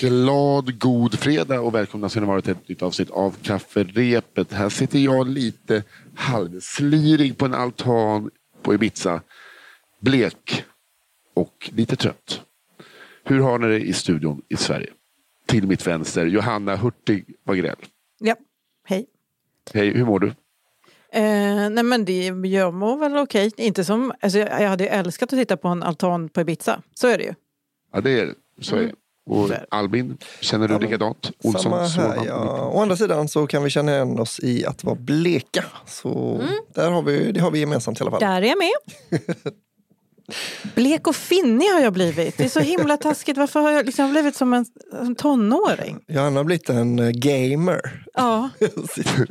Glad god fredag och välkomna ska ni vara till ett nytt avsnitt av Kafferepet. Här sitter jag lite halvslirig på en altan på Ibiza. Blek och lite trött. Hur har ni det i studion i Sverige? Till mitt vänster Johanna Hurtig Wagrell. Ja, hej. Hej, hur mår du? Eh, nej men det, jag mår väl okej. Inte som, alltså jag, jag hade älskat att sitta på en altan på Ibiza. Så är det ju. Ja, det är det. Så är det. Och är det. Albin, känner du Ja, likadant? Samma här, Sådan, ja. Å andra sidan så kan vi känna igen oss i att vara bleka. Så där har vi, det har vi gemensamt i alla fall. Där är jag med. Blek och finnig har jag blivit. Det är så himla taskigt. Varför har jag liksom blivit som en, en tonåring? Johanna har blivit en eh, gamer. Ja,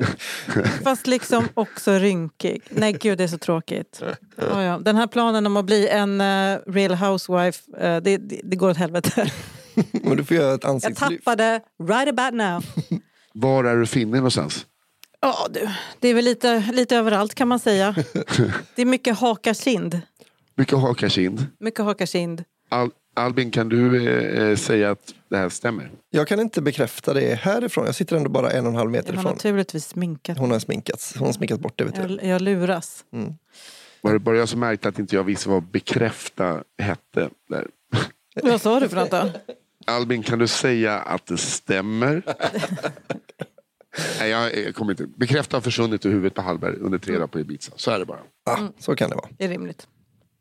fast liksom också rynkig. Nej gud, det är så tråkigt. Ja, ja. Den här planen om att bli en eh, real housewife, eh, det, det, det går åt helvete. Men du får göra ett Jag ansiktslyft. tappade right about now. Var är du finnig någonstans? Ja du, det är väl lite, lite överallt kan man säga. Det är mycket haka kind. Mycket haka kind. Mycket haka kind. Al Albin, kan du eh, säga att det här stämmer? Jag kan inte bekräfta det härifrån. Jag sitter ändå bara en och en halv meter Jag har ifrån. naturligtvis sminkat. Hon har sminkats. Hon har sminkat bort det vet du. Jag, jag luras. Var det bara jag som märkte att inte jag visste vad bekräfta hette? Där. Vad sa du för något då? Albin, kan du säga att det stämmer? Nej, jag, kommer inte. Bekräfta har försvunnit ur huvudet på Hallberg under tre dagar på Ibiza. Så är det bara. Ah, så kan det vara. Det är rimligt.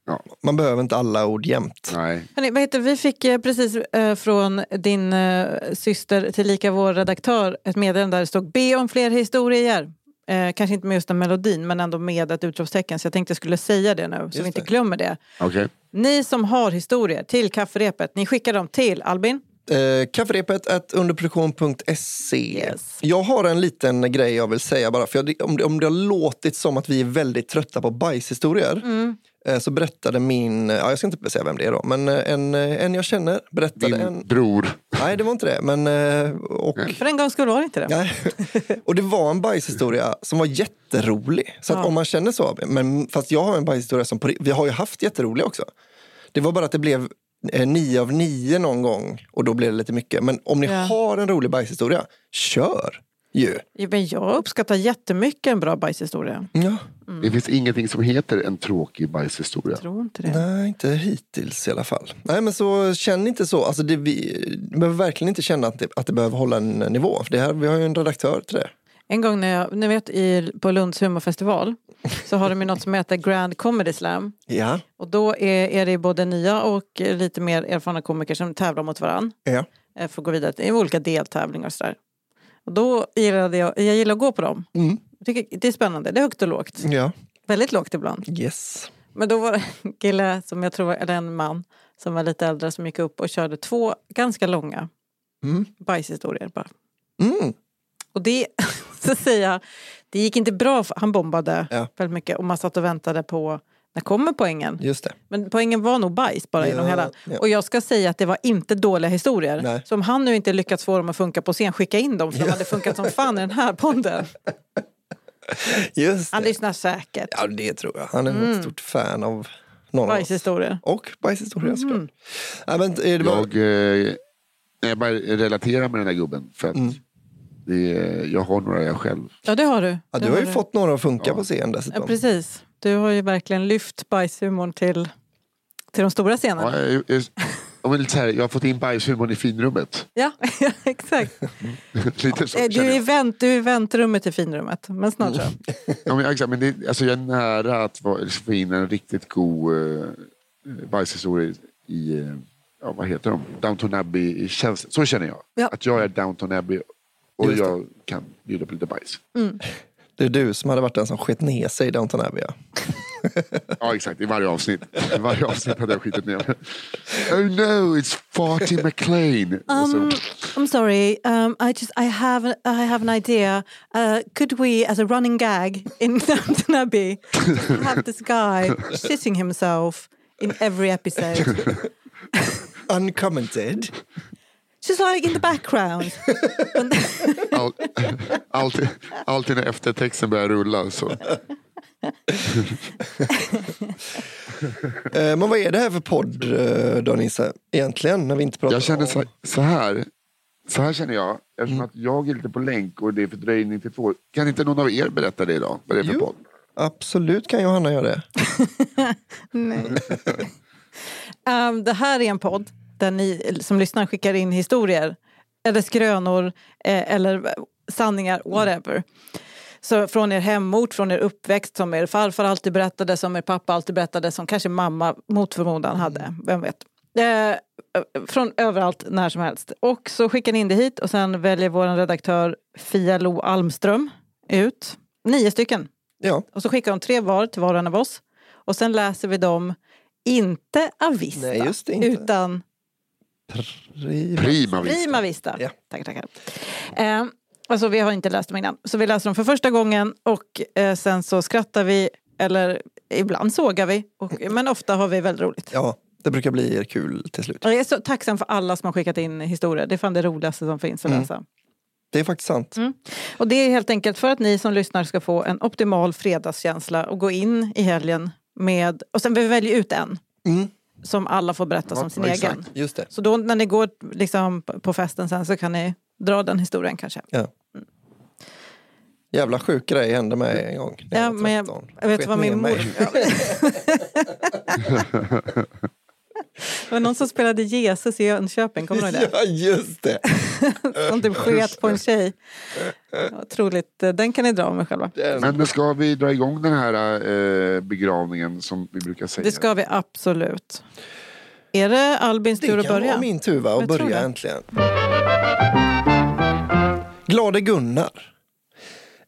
Ja, Man behöver inte alla ord jämt. nej. Hörrni, vad heter, vi fick eh, precis eh, från din eh, syster, tillika vår redaktör, ett meddelande där det stod be om fler historier. Eh, kanske inte med just den melodin, men ändå med ett utropstecken. Så jag tänkte jag skulle säga det nu, så vi inte glömmer det. Okej. Ni som har historier till kafferepet, ni skickar dem till Albin. Eh, kafferepet at underproduktion.se. Yes. Jag har en liten grej jag vill säga bara. För jag, om, det, om det har låtit som att vi är väldigt trötta på bajshistorier Mm. eh, så berättade min, ja, jag ska inte säga vem det är då, men eh, en, eh, en jag känner berättade Din en... bror. Nej, det var inte det. Men, eh, och, För en gång skulle var det inte det. nej. och det var en bajshistoria som var jätterolig. Så att Ja. om man känner så, men fast jag har en bajshistoria som vi har ju haft jätteroliga också. Det var bara att det blev nio av nio någon gång och då blev det lite mycket. Men om ni Ja. har en rolig bajshistoria, kör ju. Ja, Men jag uppskattar jättemycket en bra bajshistoria. Ja. Det finns ingenting som heter en tråkig bajshistoria. Jag tror inte det. Nej, inte hittills i alla fall. Nej, men så känn inte så. Alltså det, vi vi behöver verkligen inte känna att det, att det behöver hålla en nivå. För det här, vi har ju en redaktör till det. En gång när jag, ni vet i, på Lunds humorfestival så har de ju något som heter Grand Comedy Slam. Ja. Och då är, är det både nya och lite mer erfarna komiker som tävlar mot varandra. ja. eh, För att gå vidare till olika deltävlingar och sådär. Och då gillade jag, jag gillar att gå på dem. Mm. Tycker det är spännande, det är högt och lågt. Ja. Väldigt lågt ibland. Yes. Men då var det en kille, som jag tror, eller en man, som var lite äldre som gick upp och körde två ganska långa Mm. bajshistorier bara. Mm. Och det, så säger jag, det gick inte bra, för han bombade Ja. väldigt mycket och man satt och väntade på när kommer poängen? Just det. Men poängen var nog bajs bara genom Ja, hela. ja. Och jag ska säga att det var inte dåliga historier. Nej. Så om han nu inte lyckats få dem att funka på scen, skicka in dem för de hade funkat som fan i den här podden. Just Han det. lyssnar säkert. Ja, det tror jag. Han är nog ett stort fan av någon av oss. Och bajshistoria såklart. Mm. Ja, men, eh, det var, Jag, eh, jag bara relaterar med den här gubben. För att Mm. Det är, jag har några jag själv. Ja det har du. ja, Det du har ju du. fått några att funka Ja. på scen Ja, dessutom. precis. Du har ju verkligen lyft bajshumorn till, till de stora scenerna. Ja, jag, jag, jag, lite så här, jag har fått in bajshumorn i finrummet. Ja, exakt. lite så, Eh, Du är, vänt, du är i väntrummet i finrummet. Men snart så. Ja, men, exakt, men det, alltså, jag är nära att få in en riktigt god uh, bajshistoria i, eh, ja, vad heter de? Downton Abbey tjänst. Så känner jag. Ja. Att jag är Downton Abbey och jag kan bjuda på lite bajs. Det är du som hade varit den som sket ner sig i Downton Abbey. Ja. Ja exakt, i varje avsnitt. I varje avsnitt hade jag skitit ner mig. Oh no, it's Farty McLean. Um, I'm sorry. Um, I just I have I have an idea. Uh, could we, as a running gag in Downton Abbey, have this guy shitting himself in every episode. Uncommented. She's like in the background. All, alltid, alltid när eftertexten börjar rulla så. Eh, men vad är det här för podd eh, då Nisse? Egentligen när vi inte pratar Jag känner så, så här. Så här känner jag. Eftersom Mm. att jag är lite på länk och det är fördröjning till två. Kan inte någon av er berätta det idag? Vad det är för Jo. podd? Absolut kan Johanna göra det. Nej. Um, det här är en podd där ni som lyssnar skickar in historier eller skrönor eh, eller sanningar, whatever. Så från er hemort, från er uppväxt som er farfar alltid berättade, som er pappa alltid berättade, som kanske mamma mot förmodan hade. Vem vet. Eh, från överallt, när som helst. Och så skickar ni in det hit och sen väljer vår redaktör Fia Lo Almström ut nio stycken. Ja, Och så skickar de tre var till var och en av oss. Och sen läser vi dem, inte avista, Nej, inte. utan prima. Prima vista. prima vista. Ja. Tackar, tackar. Eh, alltså, vi har inte läst dem innan, så vi läser dem för första gången och eh, sen så skrattar vi, eller ibland sågar vi, och, men ofta har vi väldigt roligt. Ja, det brukar bli kul till slut. Jag är så tacksam för alla som har skickat in historier. Det är fan det roligaste som finns att Mm. läsa. Det är faktiskt sant. Och det är helt enkelt för att ni som lyssnar ska få en optimal fredagskänsla och gå in i helgen med, och sen vi väljer ut en Mm, som alla får berätta Ja, som sin ja, egen. just det. Så då när ni går liksom på festen sen så kan ni dra den historien kanske. Ja. Jävla sjuk grej hände mig en gång. när Ja, jag var men jag, 13. jag vet vad min mor... det var någon som spelade Jesus i Jönköping, kommer du ihåg det? Ja, just det. Som typ sket på en tjej. Otroligt, den kan ni dra med själva. Men nu ska vi dra igång den här eh, begravningen som vi brukar säga? Det ska vi absolut. Är det Albins tur Det att kan börja? vara min tur va, att börja det. äntligen. Glade Gunnar.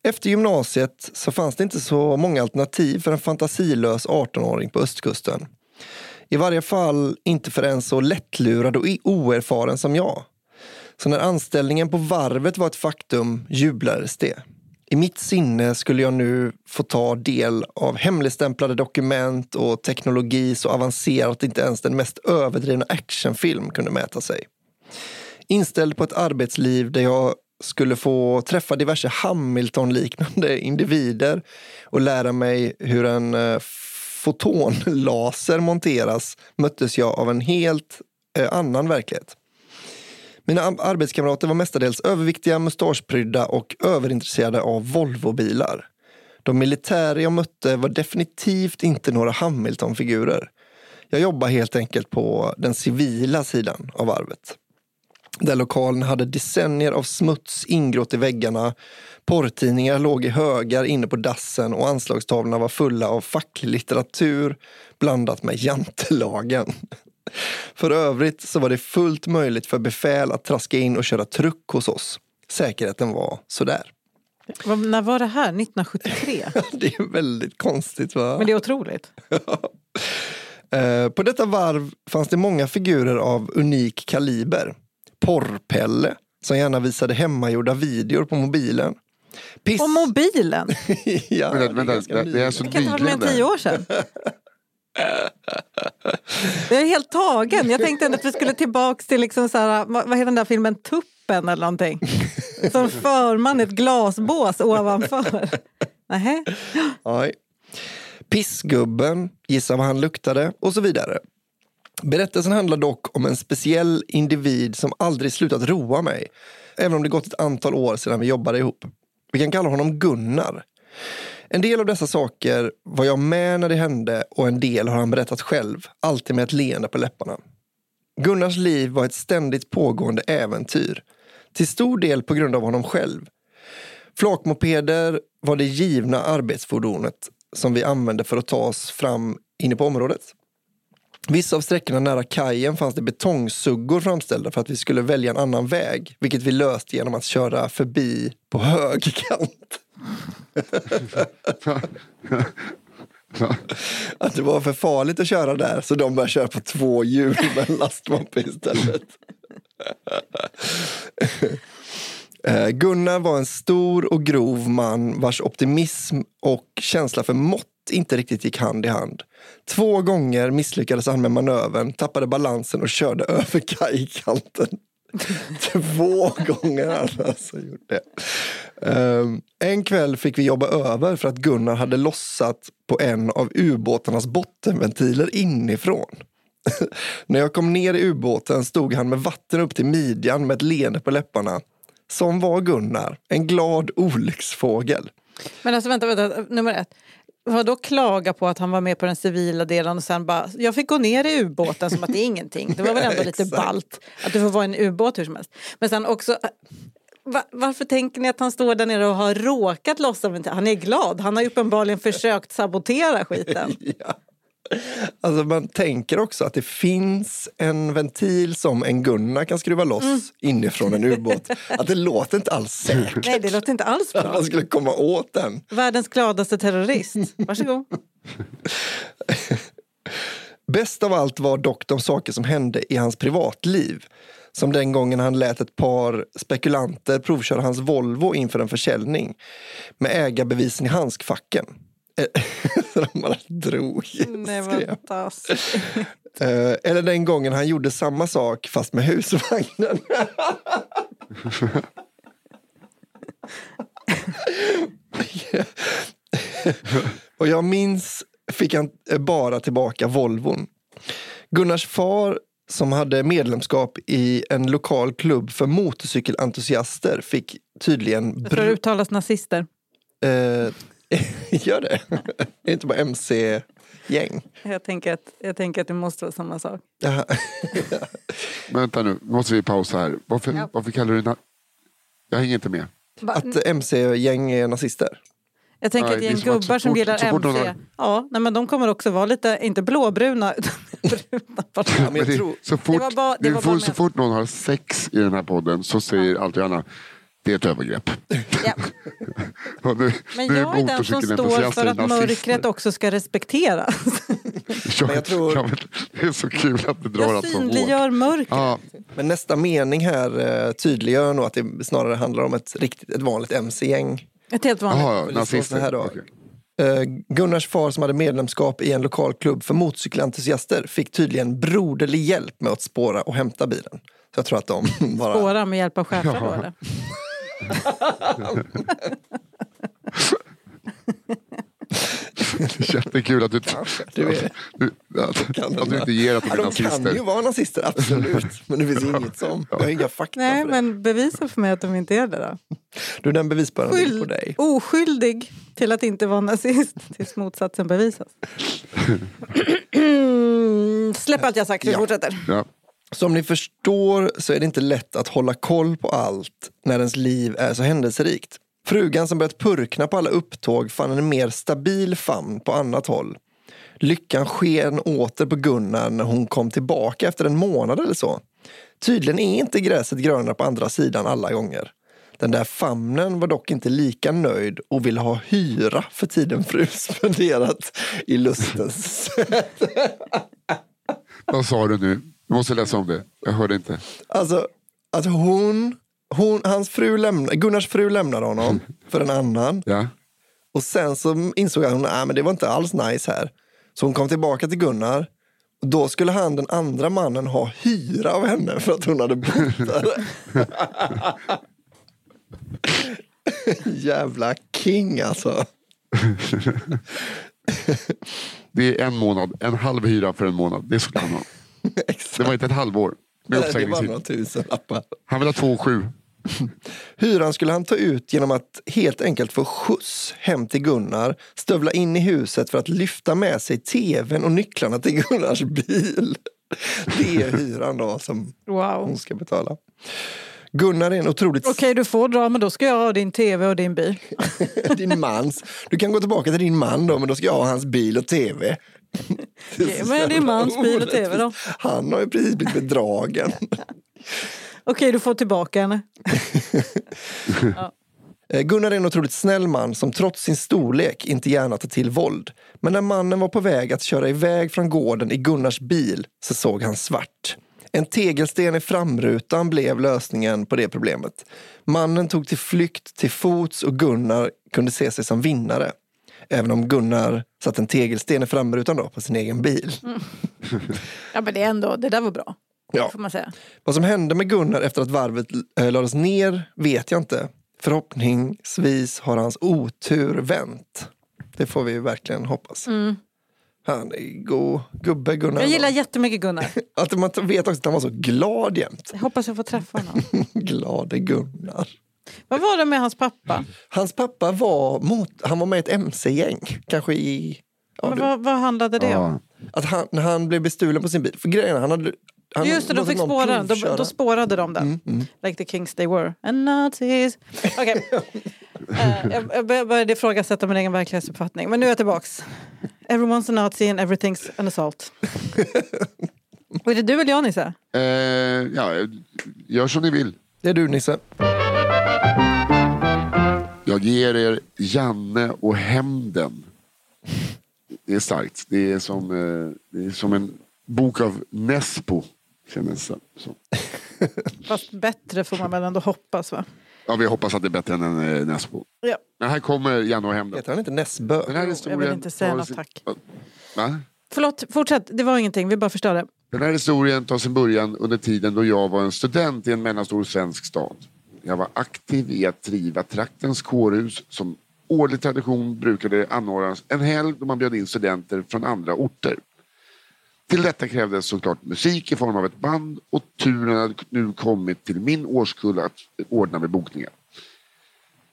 Efter gymnasiet så fanns det inte så många alternativ för en fantasilös 18-åring på östkusten. I varje fall inte för en så lättlurad och oerfaren som jag. Så när anställningen på varvet var ett faktum jublades det. I mitt sinne skulle jag nu få ta del av hemligstämplade dokument och teknologi så avancerat att inte ens den mest överdrivna actionfilm kunde mäta sig. Inställd på ett arbetsliv där jag skulle få träffa diverse Hamilton-liknande individer och lära mig hur en eh, fotonlaser monteras möttes jag av en helt eh, annan verklighet. Mina arbetskamrater var mestadels överviktiga, mustaschprydda och överintresserade av Volvobilar. De militärer jag mötte var definitivt inte några Hamilton-figurer. Jag jobbar helt enkelt på den civila sidan av varvet. Där lokalen hade decennier av smuts ingrott i väggarna. Porrtidningar låg i högar inne på dassen och anslagstavlorna var fulla av facklig litteratur blandat med jantelagen. För övrigt så var det fullt möjligt för befäl att traska in och köra truck hos oss. Säkerheten var sådär. När var det här? 1973? Det är väldigt konstigt va? Men det är otroligt. Eh, På detta varv fanns det många figurer av unik kaliber. Porrpelle, som gärna visade hemmagjorda videor på mobilen. Piss... Och mobilen! ja, Vänta, det är det, det är nyligen. alltså Det kan inte ha varit mer än nyligen tio år sedan. Jag är helt tagen. Jag tänkte ändå att vi skulle tillbaks till liksom så här, vad heter den där filmen Tuppen eller någonting. Som för man ett glasbås ovanför. Nähä? Nej. Pissgubben, gissa vad han luktade och så vidare. Berättelsen handlar dock om en speciell individ som aldrig slutat roa mig. Även om det gått ett antal år sedan vi jobbade ihop. Vi kan kalla honom Gunnar. En del av dessa saker var jag med när det hände och en del har han berättat själv, alltid med ett leende på läpparna. Gunnars liv var ett ständigt pågående äventyr. Till stor del på grund av honom själv. Flakmopeder var det givna arbetsfordonet som vi använde för att ta oss fram inne på området. Vissa av sträckorna nära kajen fanns det betongsuggor framställda för att vi skulle välja en annan väg, vilket vi löste genom att köra förbi på högerkant. Att det var för farligt att köra där så de började köra på två hjul med en lastmoppe istället. Eh, Gunnar var en stor och grov man vars optimism och känsla för mått inte riktigt gick hand i hand. Två gånger misslyckades han med manövern, tappade balansen och körde över kajkanten. Två gånger har han alltså gjort det. Um, en kväll fick vi jobba över för att Gunnar hade lossat på en av ubåtarnas bottenventiler inifrån. När jag kom ner i ubåten stod han med vatten upp till midjan med ett leende på läpparna. Som var Gunnar, en glad olycksfågel. Men alltså vänta, vänta, nummer ett. Vadå klaga på att han var med på den civila delen och sen bara, jag fick gå ner i ubåten som att det är ingenting. Det var väl ändå lite balt att du får vara i en ubåt hur som helst. Men sen också, va, varför tänker ni att han står där nere och har råkat lossa? Han är glad, han har uppenbarligen försökt sabotera skiten. ja. Alltså man tänker också att det finns en ventil som en Gunnar kan skruva loss mm. inifrån en ubåt. Att det låter inte alls säkert. Nej, det låter inte alls bra. Att man skulle komma åt den. Världens gladaste terrorist. Varsågod. Bäst av allt var dock de saker som hände i hans privatliv. Som den gången han lät ett par spekulanter provköra hans Volvo inför en försäljning med ägarbevisen i handskfacken. de bara drog. Nej, vad uh, Eller den gången han gjorde samma sak fast med husvagnen. Och jag minns fick han bara tillbaka Volvon. Gunnars far som hade medlemskap i en lokal klubb för motorcykelentusiaster fick tydligen... Jag tror det uttalas nazister. Uh, Gör det? är det inte bara mc-gäng? Jag tänker, att, jag tänker att det måste vara samma sak. Vänta nu, måste vi pausa här. Varför, ja. varför kallar du det Jag hänger inte med. Att mc-gäng är nazister? Jag tänker att gäng gubbar som gillar MC, har... ja, nej, men de kommer också vara lite, inte blåbruna, utan bruna. Ja, men det, så fort, bara, det så fort någon har sex i den här podden så säger ja. alltid Anna det är ett övergrepp. Ja. nu, Men jag är den som står för att mörkret också ska respekteras. ja, jag tror... ja, det är så kul att du drar jag att så hårt. mörkret. Ja. Men nästa mening här eh, tydliggör nog att det snarare handlar om ett, riktigt, ett vanligt mc-gäng. Ett helt vanligt. Aha, ja, nazister. Här då. Okay. Uh, Gunnars far som hade medlemskap i en lokal klubb för motorcykelentusiaster fick tydligen broderlig hjälp med att spåra och hämta bilen. Så jag tror att de bara... Spåra med hjälp av chefer ja. då eller? Det är jättekul att du, du, är, du, att, att, du inte ger att de är de nazister. De kan ju vara nazister, absolut. Men det finns inget som. Jag har inga fakta Nej, för men bevisa för mig att de inte är det då. Du, den bevisbördan ligger på dig. Oskyldig till att inte vara nazist tills motsatsen bevisas. Släpp allt jag sagt, vi ja. fortsätter. Ja. Som ni förstår så är det inte lätt att hålla koll på allt när ens liv är så händelserikt. Frugan som börjat purkna på alla upptåg fann en mer stabil famn på annat håll. Lyckan sken åter på Gunnar när hon kom tillbaka efter en månad eller så. Tydligen är inte gräset grönare på andra sidan alla gånger. Den där famnen var dock inte lika nöjd och ville ha hyra för tiden fru spenderat i lustens säte. Vad sa du nu? Du måste läsa om det. Jag hörde inte. Alltså, alltså hon, hon, hans fru lämna, Gunnars fru lämnade honom för en annan. Ja. Och sen så insåg hon att det var inte alls nice här. Så hon kom tillbaka till Gunnar. Och då skulle han, den andra mannen, ha hyra av henne för att hon hade bott där. Jävla king alltså. det är en månad, en halv hyra för en månad. Det skulle han ha. det var inte ett halvår med uppsägningstid. Han vill ha två sju. Hyran skulle han ta ut genom att helt enkelt få skjuts hem till Gunnar, stövla in i huset för att lyfta med sig tvn och nycklarna till Gunnars bil. Det är hyran då som wow. hon ska betala. Gunnar är en otroligt... Okej, okay, du får dra, men då ska jag ha din tv och din bil. din mans. Du kan gå tillbaka till din man då, men då ska jag ha hans bil och tv. Ge mig din mans bil och tv då. Han har ju precis blivit bedragen. Okej, du får tillbaka henne. ja. Gunnar är en otroligt snäll man som trots sin storlek inte gärna tar till våld. Men när mannen var på väg att köra iväg från gården i Gunnars bil så såg han svart. En tegelsten i framrutan blev lösningen på det problemet. Mannen tog till flykt till fots och Gunnar kunde se sig som vinnare. Även om Gunnar satt en tegelsten i framrutan då på sin egen bil. Ja, men det, är ändå, det där var bra, Ja. får man säga. Vad som hände med Gunnar efter att varvet äh, lades ner vet jag inte. Förhoppningsvis har hans otur vänt. Det får vi verkligen hoppas. Han är god gubbe Gunnar. Mm. Jag gillar jättemycket Gunnar. Att man vet också att han var så glad jämt. Jag hoppas jag får träffa honom. Glade Gunnar. Vad var det med hans pappa? Hans pappa var, mot, han var med i ett mc-gäng. Kanske i... Ja, Men vad, vad handlade det om? Att han, när han blev bestulen på sin bil. För grejen han hade... Han Just det, de fick någon spåra. Då, då spårade de den. Like the kings they were. And Nazis. Okej. Eh, jag jag bör- började ifrågasätta min egen verklighetsuppfattning. Men nu är jag tillbaks. Everyone's a nazi and everything's an assault. Och är det du eller jag Nisse? Eh, ja, gör som ni vill. Det är du Nisse. Jag ger er Janne och hämnden. Det är starkt. Det är som, eh, det är som en bok av Nespo. Kändes det som. Fast bättre får man väl ändå hoppas va? Ja, vi hoppas att det är bättre än en eh, Nespo. Ja. Men här kommer Janne och hämnden. Heter han inte Näsbö? Den här historien jag vill inte säga något, sin- tack. Va? Förlåt, fortsätt. Det var ingenting, vi bara förstörde. Den här historien tar sin början under tiden då jag var en student i en mellanstor svensk stad. Jag var aktiv i att driva traktens kårhus som årlig tradition brukade anordnas en helg då man bjöd in studenter från andra orter. Till detta krävdes såklart musik i form av ett band och turen hade nu kommit till min årskull att ordna med bokningar.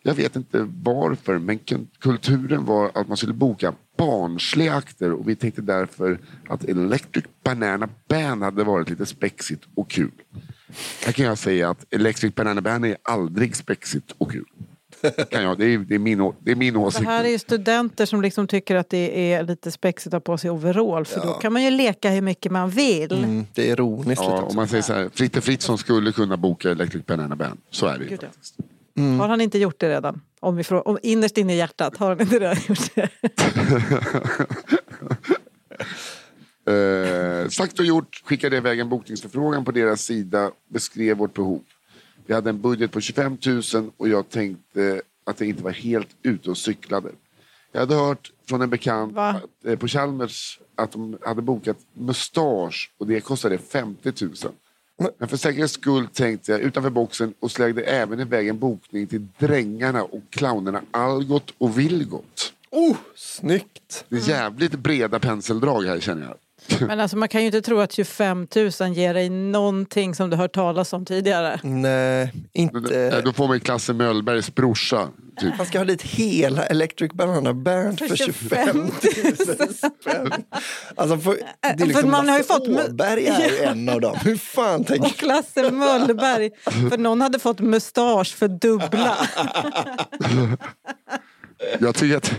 Jag vet inte varför, men kulturen var att man skulle boka barnsliga akter och vi tänkte därför att Electric Banana Band hade varit lite spexigt och kul. Här kan jag säga att Electric Banana Band är aldrig spexigt och kul. Kan jag, det, är, det, är min, det är min Det åsikt. här är ju studenter som liksom tycker att det är lite spexigt att ha på sig overall. För då kan man ju leka hur mycket man vill. Mm, det är ironiskt Ja, om man säger så här, Fritte Fritzson skulle kunna boka Electric Banana Band. Så är det ju ja. faktiskt. Har han inte gjort det redan? Om vi frå- om innerst inne i hjärtat, har han inte redan gjort det? Eh, sagt och gjort, skickade iväg en bokningsförfrågan på deras sida, beskrev vårt behov. Vi hade en budget på 25 000 och jag tänkte att jag inte var helt ute och cyklade. Jag hade hört från en bekant att, eh, på Chalmers att de hade bokat mustasch och det kostade 50 000. Men för säkerhets skull tänkte jag utanför boxen och slängde även iväg en bokning till Drängarna och clownerna Algot och Vilgot. Oh, snyggt! Det är jävligt breda penseldrag här känner jag. Men alltså, man kan ju inte tro att 25 000 ger dig någonting som du hört talas om tidigare. Nej, inte... Då får man Klasse Möllbergs brorsa. Typ. Man ska ha dit hela Electric Banana Band för 25 000 spänn. Alltså för, det är För liksom man har ju fått Åberg är ju en av dem. Hur fan Och tänker Klasse Möllberg, för någon hade fått mustasch för dubbla. Jag tycker att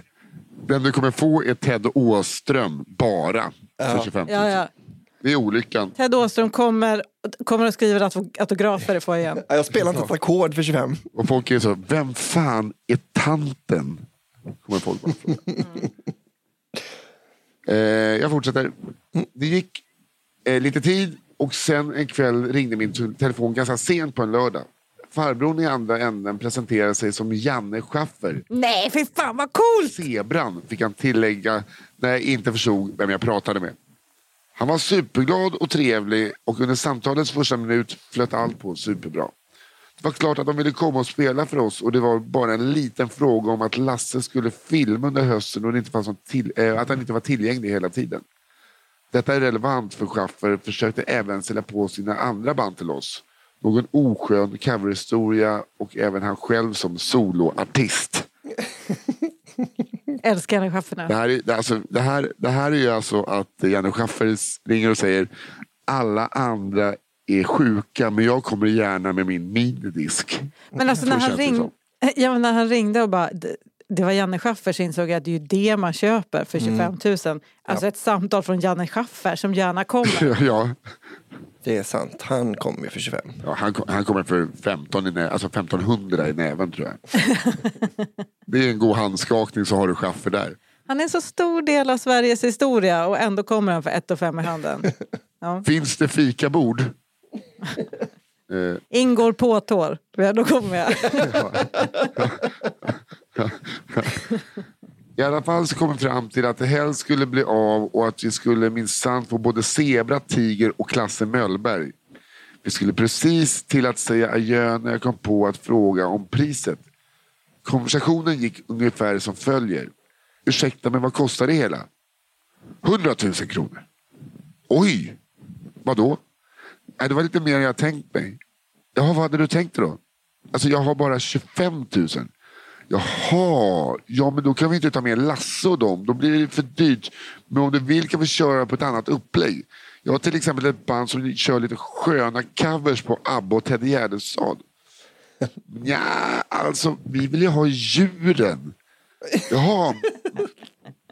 den du kommer få är Ted Åström bara. För 25 000. Ja, ja. Det är olyckan. Ted Åström kommer, kommer att skriva autog- autografer i foajén. Ja, Jag spelar inte ett ackord för 25. Och folk är så, vem fan är tanten? Kommer folk bara fråga. eh, jag fortsätter. Det gick eh, lite tid och sen en kväll ringde min te- telefon ganska sent på en lördag. Farbrorn i andra änden presenterade sig som Janne Schaffer. Nej, fy fan vad coolt! Zebran fick han tillägga när jag inte förstod vem jag pratade med. Han var superglad och trevlig och under samtalets första minut flöt allt på superbra. Det var klart att de ville komma och spela för oss och det var bara en liten fråga om att Lasse skulle filma under hösten och det inte fanns till, eh, att han inte var tillgänglig hela tiden. Detta är relevant för Schaffer försökte även sälja på sina andra band till oss. Någon oskön coverhistoria och även han själv som soloartist. Älskar den chefen. Det här, är, alltså, det, här, det här är ju alltså att Janne Schaffer ringer och säger alla andra är sjuka men jag kommer gärna med min minidisk. Men alltså Så när han, ring, ja, när han ringde och bara "Det- var Janne Schaffer så insåg jag att det är ju det man köper för 25 000. Alltså ett samtal från Janne Schaffer som gärna kommer. ja, Det är sant, han kommer ju för 25. ja, han, kom- han kommer för 15 i nä, alltså 1500 i näven tror jag. Det är en god handskakning så har du Schaffer där. Han är en så stor del av Sveriges historia och ändå kommer han för ett och fem i handen. Ja. Finns det fikabord? eh, Ingår på tår. Ja, då kommer jag. I alla fall så kom vi fram till att det helst skulle bli av och att vi skulle minsann få både zebra, tiger och Klasse Möllberg. Vi skulle precis till att säga adjö när jag kom på att fråga om priset. Konversationen gick ungefär som följer. Ursäkta, men vad kostar det hela? 100 000 kronor. Oj! Vadå? Äh, det var lite mer än jag tänkt mig. Jaha, vad hade du tänkt dig då? Alltså jag har bara 25 000. Jaha, ja men då kan vi inte ta med Lasse och dem. Då blir det för dyrt. Men om du vill kan vi köra på ett annat upplägg. Jag har till exempel ett band som kör lite sköna covers på ABBA och Ted Gärdestad. Ja, alltså vi vill ju ha djuren. Jaha,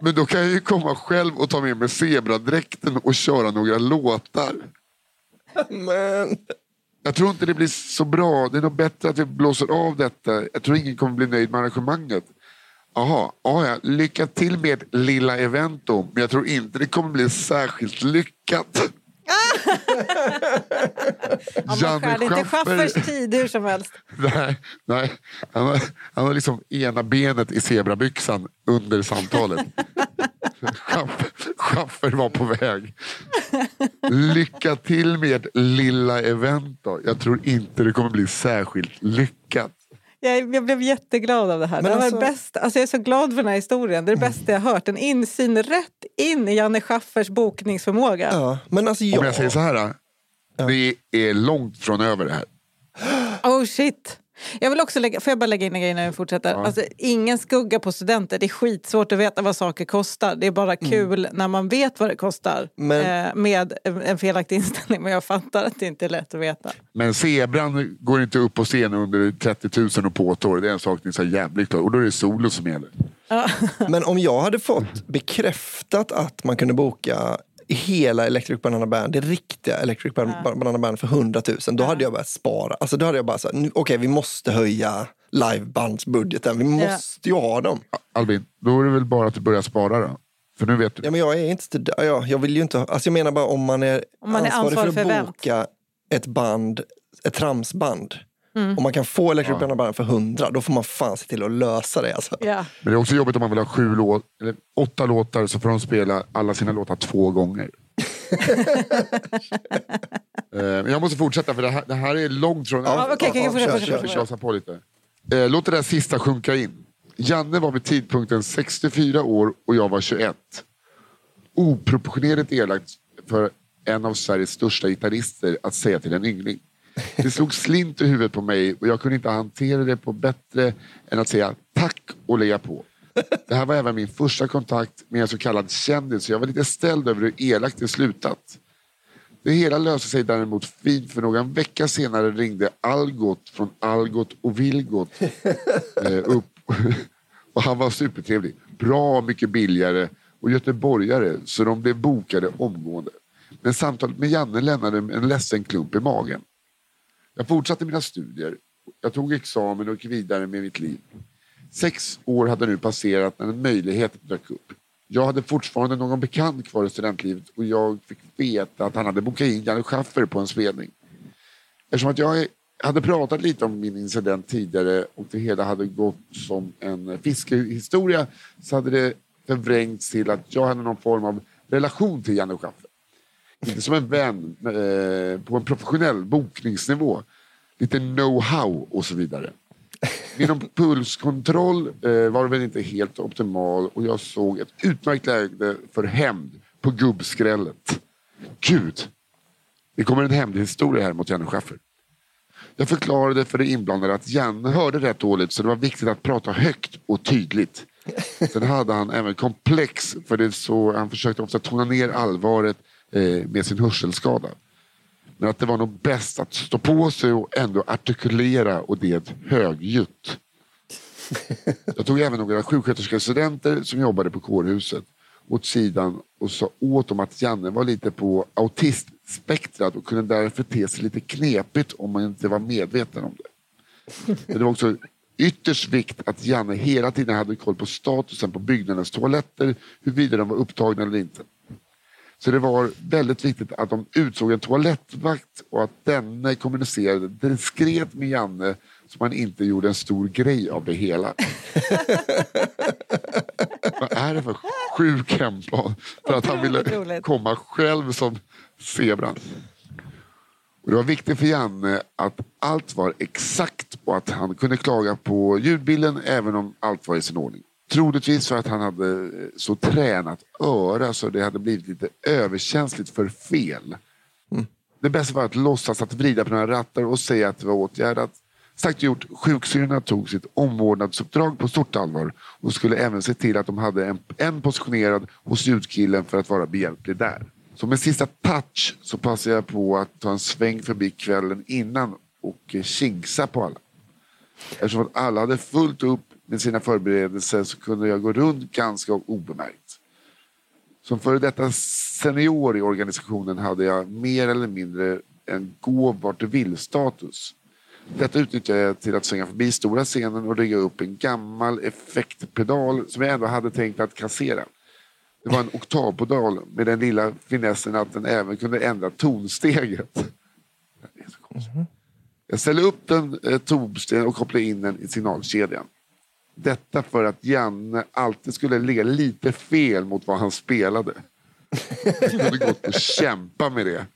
men då kan jag ju komma själv och ta med mig zebradräkten och köra några låtar. Men... Jag tror inte det blir så bra. Det är nog bättre att vi blåser av detta. Jag tror ingen kommer bli nöjd med arrangemanget. Jaha, ja, lycka till med lilla evento. Men jag tror inte det kommer bli särskilt lyckat. Ja, man skär inte Schaffers tid hur som helst. Nej, nej. Han, har, han har liksom ena benet i zebrabyxan under samtalet. Schaffer, var på väg. Lycka till med lilla event då. Jag tror inte det kommer bli särskilt lyckat. Jag, jag blev jätteglad av det här. Men det var alltså- det bästa. Alltså jag är så glad för den här historien. Det är det bästa jag har hört. En insyn rätt in i Janne Schaffers bokningsförmåga. Ja, men alltså jag... Om jag säger så här. Vi är långt från över det här. Oh shit. Jag vill också lägga, får jag bara lägga in en grej när vi fortsätter? Ja. Alltså, ingen skugga på studenter. Det är skitsvårt att veta vad saker kostar. Det är bara kul när man vet vad det kostar. Men- Eh, med en felaktig inställning. Men jag fattar att det inte är lätt att veta. Men zebran går inte upp på scen under 30 000 och påtår. Det är en sak ni är så jävligt klar. Och då är det solo som gäller. Men om jag hade fått bekräftat att man kunde boka hela Electric Banana Band, det riktiga Electric Ban- Banana Band för 100 000, då hade jag börjat spara. Alltså då hade jag bara sagt, nu- okej vi måste höja livebandsbudgeten, vi måste ju ha dem. Albin, då är det väl bara att du börjar spara då? För nu vet du. Ja, men jag är inte ja, jag vill ju inte, ha- alltså jag menar bara om man är, Om man är ansvarig ansvarig för för att event. boka ett band, ett tramsband, Mm. och man kan få Electric Banana Band för 100, då får man fan se till att lösa det. Alltså. Ja. Men det är också jobbigt om man vill ha sju låt, eller åtta låtar så får de spela alla sina låtar två gånger. Eh, Men jag måste fortsätta för det här, det här är långt från... Ja, okej, på lite. Eh, Låt det där sista sjunka in. Janne var vid tidpunkten 64 år och jag var 21. Oproportionerligt elakt för en av Sveriges största gitarrister att säga till en yngling. Det slog slint i huvudet på mig och jag kunde inte hantera det på bättre än att säga tack och lägga på. Det här var även min första kontakt med en så kallad kändis så jag var lite ställd över hur elakt det slutat. Det hela löste sig däremot fint för någon vecka senare ringde Algot från Algot och Vilgot eh, upp. och han var supertrevlig. Bra mycket billigare och göteborgare så de blev bokade omgående. Men samtalet med Janne lämnade en ledsen klump i magen. Jag fortsatte mina studier. Jag tog examen och gick vidare med mitt liv. Sex år hade nu passerat när en möjlighet dök upp. Jag hade fortfarande någon bekant kvar i studentlivet och jag fick veta att han hade bokat in Janne Schaffer på en spelning. Eftersom att jag hade pratat lite om min incident tidigare och det hela hade gått som en fiskehistoria så hade det förvrängts till att jag hade någon form av relation till Janne Schaffer. Inte som en vän, eh, på en professionell bokningsnivå. Lite know-how och så vidare. Min pulskontroll eh, var väl inte helt optimal och jag såg ett utmärkt läge för hämnd på gubbskrället. Gud! Det kommer en hämndhistoria här mot Janne Schaffer. Jag förklarade för de inblandade att Janne hörde rätt dåligt så det var viktigt att prata högt och tydligt. Sen hade han även komplex för det så han försökte ofta tona ner allvaret eh, med sin hörselskada. Men att det var nog bäst att stå på sig och ändå artikulera och det högljutt. Jag tog även några sjuksköterskestudenter som jobbade på kårhuset åt sidan och sa åt dem att Janne var lite på autistspektrat och kunde därför te sig lite knepigt om man inte var medveten om det. Men det var också ytterst vikt att Janne hela tiden hade koll på statusen på byggnadens toaletter, huruvida de var upptagna eller inte. Så det var väldigt viktigt att de utsåg en toalettvakt och att denne kommunicerade diskret med Janne så man inte gjorde en stor grej av det hela. Vad är det för sjuk hemplan? För att han ville komma själv som zebran. Och det var viktigt för Janne att allt var exakt och att han kunde klaga på ljudbilden även om allt var i sin ordning. Troligtvis för att han hade så tränat öra så det hade blivit lite överkänsligt för fel. Det bästa var att låtsas att vrida på några rattar och säga att det var åtgärdat. Sagt och gjort, sjuksyrrorna tog sitt omvårdnadsuppdrag på stort allvar och skulle även se till att de hade en, en positionerad hos ljudkillen för att vara behjälplig där. Som en sista touch så passade jag på att ta en sväng förbi kvällen innan och eh, tjingsa på alla. Eftersom att alla hade fullt upp med sina förberedelser så kunde jag gå runt ganska obemärkt. Som före detta senior i organisationen hade jag mer eller mindre en gå vart du vill-status. Detta utnyttjade jag till att svänga förbi stora scenen och rigga upp en gammal effektpedal som jag ändå hade tänkt att kassera. Det var en oktavpedal med den lilla finessen att den även kunde ändra tonsteget. Konstigt. Jag ställde upp den eh, tonsten och kopplade in den i signalkedjan. Detta för att Janne alltid skulle ligga lite fel mot vad han spelade. Jag kunde gått och kämpa med det.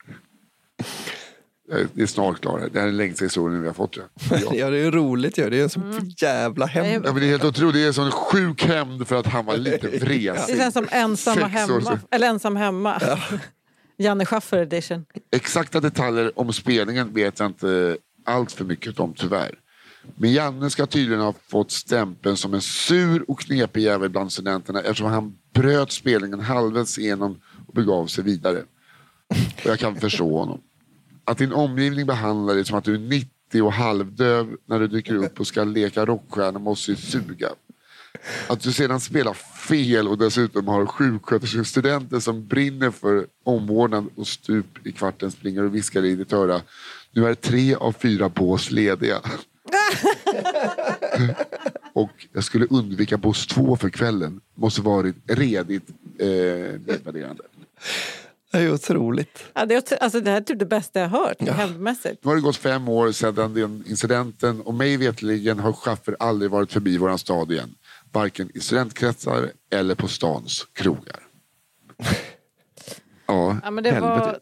Eh, Det är snart klart. Det här är den längsta historien vi har fått. Ja. Ja. Ja, det är roligt ju. Det är en så jävla hämnd. Ja, men det är helt otroligt. Det är en sån sjuk hämnd för att han var lite Det vresig. känns som ensamma hemma. Eller ensam hemma. Janne Schaffer edition. Exakta detaljer om spelningen vet jag inte allt för mycket om tyvärr. Men Janne ska tydligen ha fått stämpeln som en sur och knepig jävel bland studenterna eftersom han bröt spelningen halvvägs igenom och begav sig vidare. Och jag kan förstå honom. Att din omgivning behandlar dig som att du är 90 och halvdöv när du dyker upp och ska leka rockstjärna måste ju suga. Att du sedan spelar fel och dessutom har sjuksköterskestudenter som brinner för omvårdnad och stup i kvarten springer och viskar i ditt öra. Nu är tre av fyra bås lediga. och jag skulle undvika bås två för kvällen. Måste varit redigt eh, nedvärderande. Det är otroligt. Ja, det, är, otro- alltså, det här är typ det bästa jag hört, hämndmässigt. Nu har det gått fem år sedan den incidenten och mig veterligen har Schaffer aldrig varit förbi våran stad igen. Varken i studentkretsar eller på stans krogar. Ja, Ja, men det helvete. var-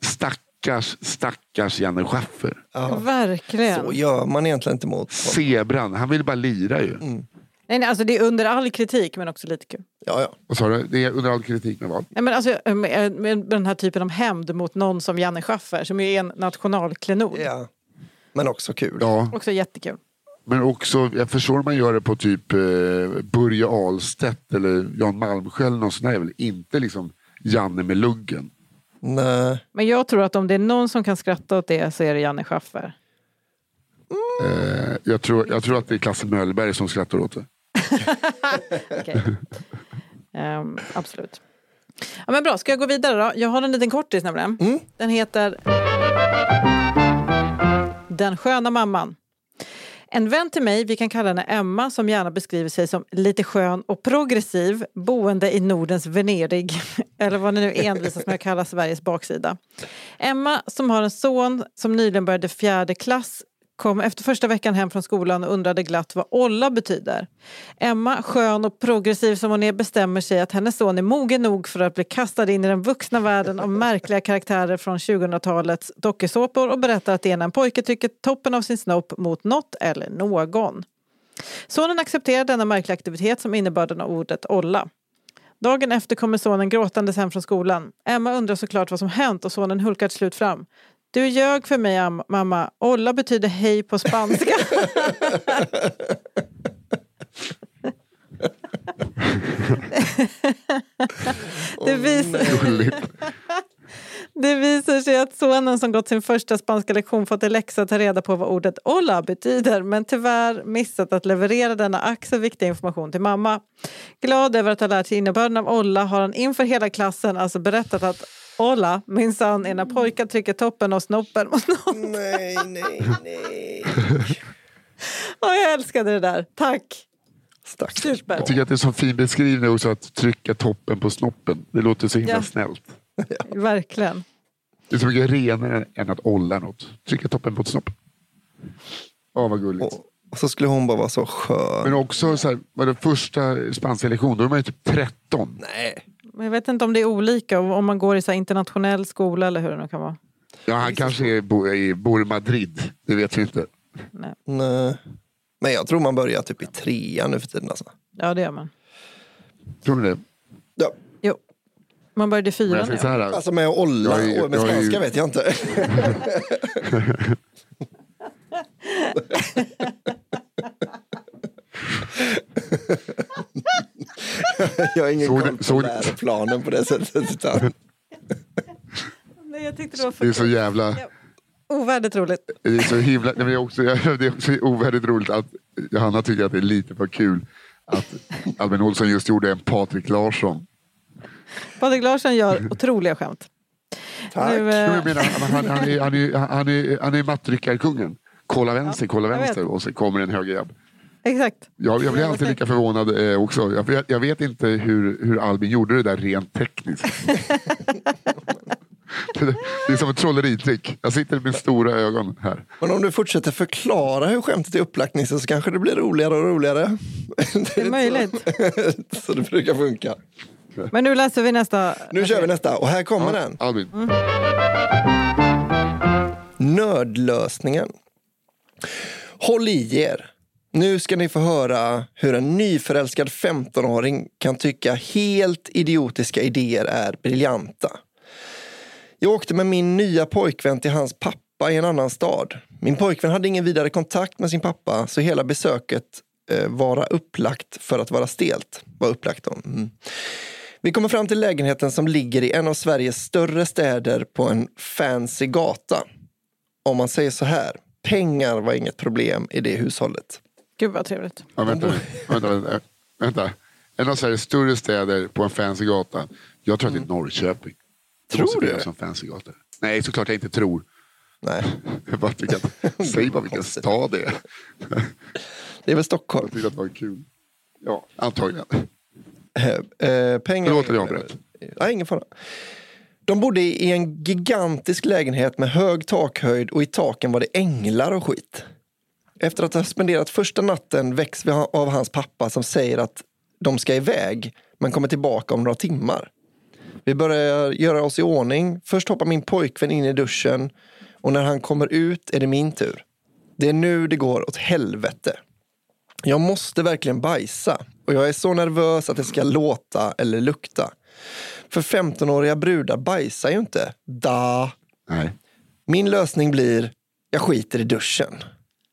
Stackars, stackars Janne Schaffer. Ja. Verkligen. Så gör man egentligen inte mot honom. Zebran, han vill bara lira ju. Nej, nej, alltså, det är under all kritik, men också lite kul. Ja, ja. Vad sa du? Det är under all kritik med vad? Nej, men alltså, med, med den här typen av hämnd mot någon som Janne Schaffer, som är en nationalklenod. ja. Men också kul. Ja, Också jättekul. men också, jag förstår om man gör det på typ eh, Börje Ahlstedt eller Jan Malmsjö eller någon sån där. Inte liksom Janne med luggen. Nej. Men jag tror att om det är någon som kan skratta åt det så är det Janne Schaffer. Eh, jag, tror, jag tror att det är Klasse Möllberg som skrattar åt det. Ehm, absolut. Ja, men bra, ska jag gå vidare då? Jag har en liten kortis nämligen. Den heter Den sköna mamman. En vän till mig, vi kan kalla henne Emma, som gärna beskriver sig som lite skön och progressiv, boende i Nordens Venedig, eller vad ni nu envisas med att kalla Sveriges baksida. Emma, som har en son som nyligen började fjärde klass, kom efter första veckan hem från skolan och undrade glatt vad olla betyder. Emma, skön och progressiv som hon är, bestämmer sig att hennes son är mogen nog för att bli kastad in i den vuxna världen av märkliga karaktärer från 2000-talets dokusåpor och berättar att det är när en pojke trycker toppen av sin snopp mot något eller någon. Sonen accepterar denna märkliga aktivitet som innebörden av ordet olla. Dagen efter kommer sonen gråtandes hem från skolan. Emma undrar såklart vad som hänt och sonen hulkar till slut fram. Du ljög för mig, am- mamma. Olla betyder hej på spanska. det, visar, det visar sig att sonen som gått sin första spanska lektion fått en läxa att ta reda på vad ordet olla betyder men tyvärr missat att leverera denna ack så viktiga information till mamma. Glad över att ha lärt sig innebörden av olla har han inför hela klassen alltså berättat att olla minsann är när pojkar trycker toppen av snoppen mot någon. Nej, nej, nej. Åh, jag älskade det där. Tack! Stackars Super. Jag tycker att det är så fin beskrivning också att trycka toppen på snoppen. Det låter så himla Ja. snällt. Verkligen. Det är så mycket renare än att olla något. Trycka toppen på snoppen. Åh vad gulligt. Och Och så skulle hon bara vara så skön. Men också så här, var det första spanska lektion, då är man ju typ 13. Nej. Men jag vet inte om det är olika, om man går i så här internationell skola eller hur det nu kan vara. Ja, han kanske är, bo, är, bor i Madrid. Det vet vi inte. Nej. Nej. Men jag tror man börjar typ i trean nu för tiden. Alltså. Ja, det gör man. Tror ni det? Ja. Jo. Man började i fyran. jag Ja. här, Alltså med att olla Jag och med jag spanska vet jag inte. jag har ingen Såg koll på såg läroplanen på det sättet. Utan, Nej, jag tyckte det var det är så jävla... ovärdigt roligt. Det är så himla... Nej, men det, är också, det är också ovärdigt roligt att Johanna tycker att det är lite för kul att Albin Olsson just gjorde en Patrik Larsson. Patrik Larsson gör otroliga skämt. tack. Nu, Jo, eh, Jag menar, han, han, är, han, är, han, är, han är mattryckarkungen. Kolla vänster, kolla jag vänster och så kommer en högerjabb. Exakt. Jag, jag blir alltid lika förvånad eh, också. Jag vet, jag vet inte hur, hur Albin gjorde det där rent tekniskt. det är som ett trolleritrick. Jag sitter med stora ögon här. Men om du fortsätter förklara hur skämtet är upplagt Nisse, så kanske det blir roligare och roligare. Det är möjligt. så det brukar funka. Men nu läser vi nästa. Nu kör vi nästa och här kommer den. Albin, Nödlösningen. Håll i er. Nu ska ni få höra hur en nyförälskad 15-åring kan tycka helt idiotiska idéer är briljanta. Jag åkte med min nya pojkvän till hans pappa i en annan stad. Min pojkvän hade ingen vidare kontakt med sin pappa så hela besöket eh, var upplagt för att vara stelt. Var upplagt då. Mm. Vi kommer fram till lägenheten som ligger i en av Sveriges större städer på en fancy gata. Om man säger så här, pengar var inget problem i det hushållet. Gud vad trevligt. ja, vänta, vänta, vänta, vänta. En av Sveriges större städer på en fancy gata. Jag tror att det är Norrköping. Det Tror du? en fancy gata. Nej, såklart jag inte tror. Nej, bara att, säg bara vilken stad det är. det är väl Stockholm. Jag tyckte att det var kul. Ja, antagligen. Eh, eh, pengar... Förlåt att jag avbröt. Ja, ingen fara. De bodde i en gigantisk lägenhet med hög takhöjd och i taken var det änglar och skit. Efter att ha spenderat första natten väcks vi av hans pappa som säger att de ska iväg men kommer tillbaka om några timmar. Vi börjar göra oss i ordning. Först hoppar min pojkvän in i duschen och när han kommer ut är det min tur. Det är nu det går åt helvete. Jag måste verkligen bajsa och jag är så nervös att det ska låta eller lukta. För 15-åriga brudar bajsar ju inte. Da. Nej. Min lösning blir, jag skiter i duschen.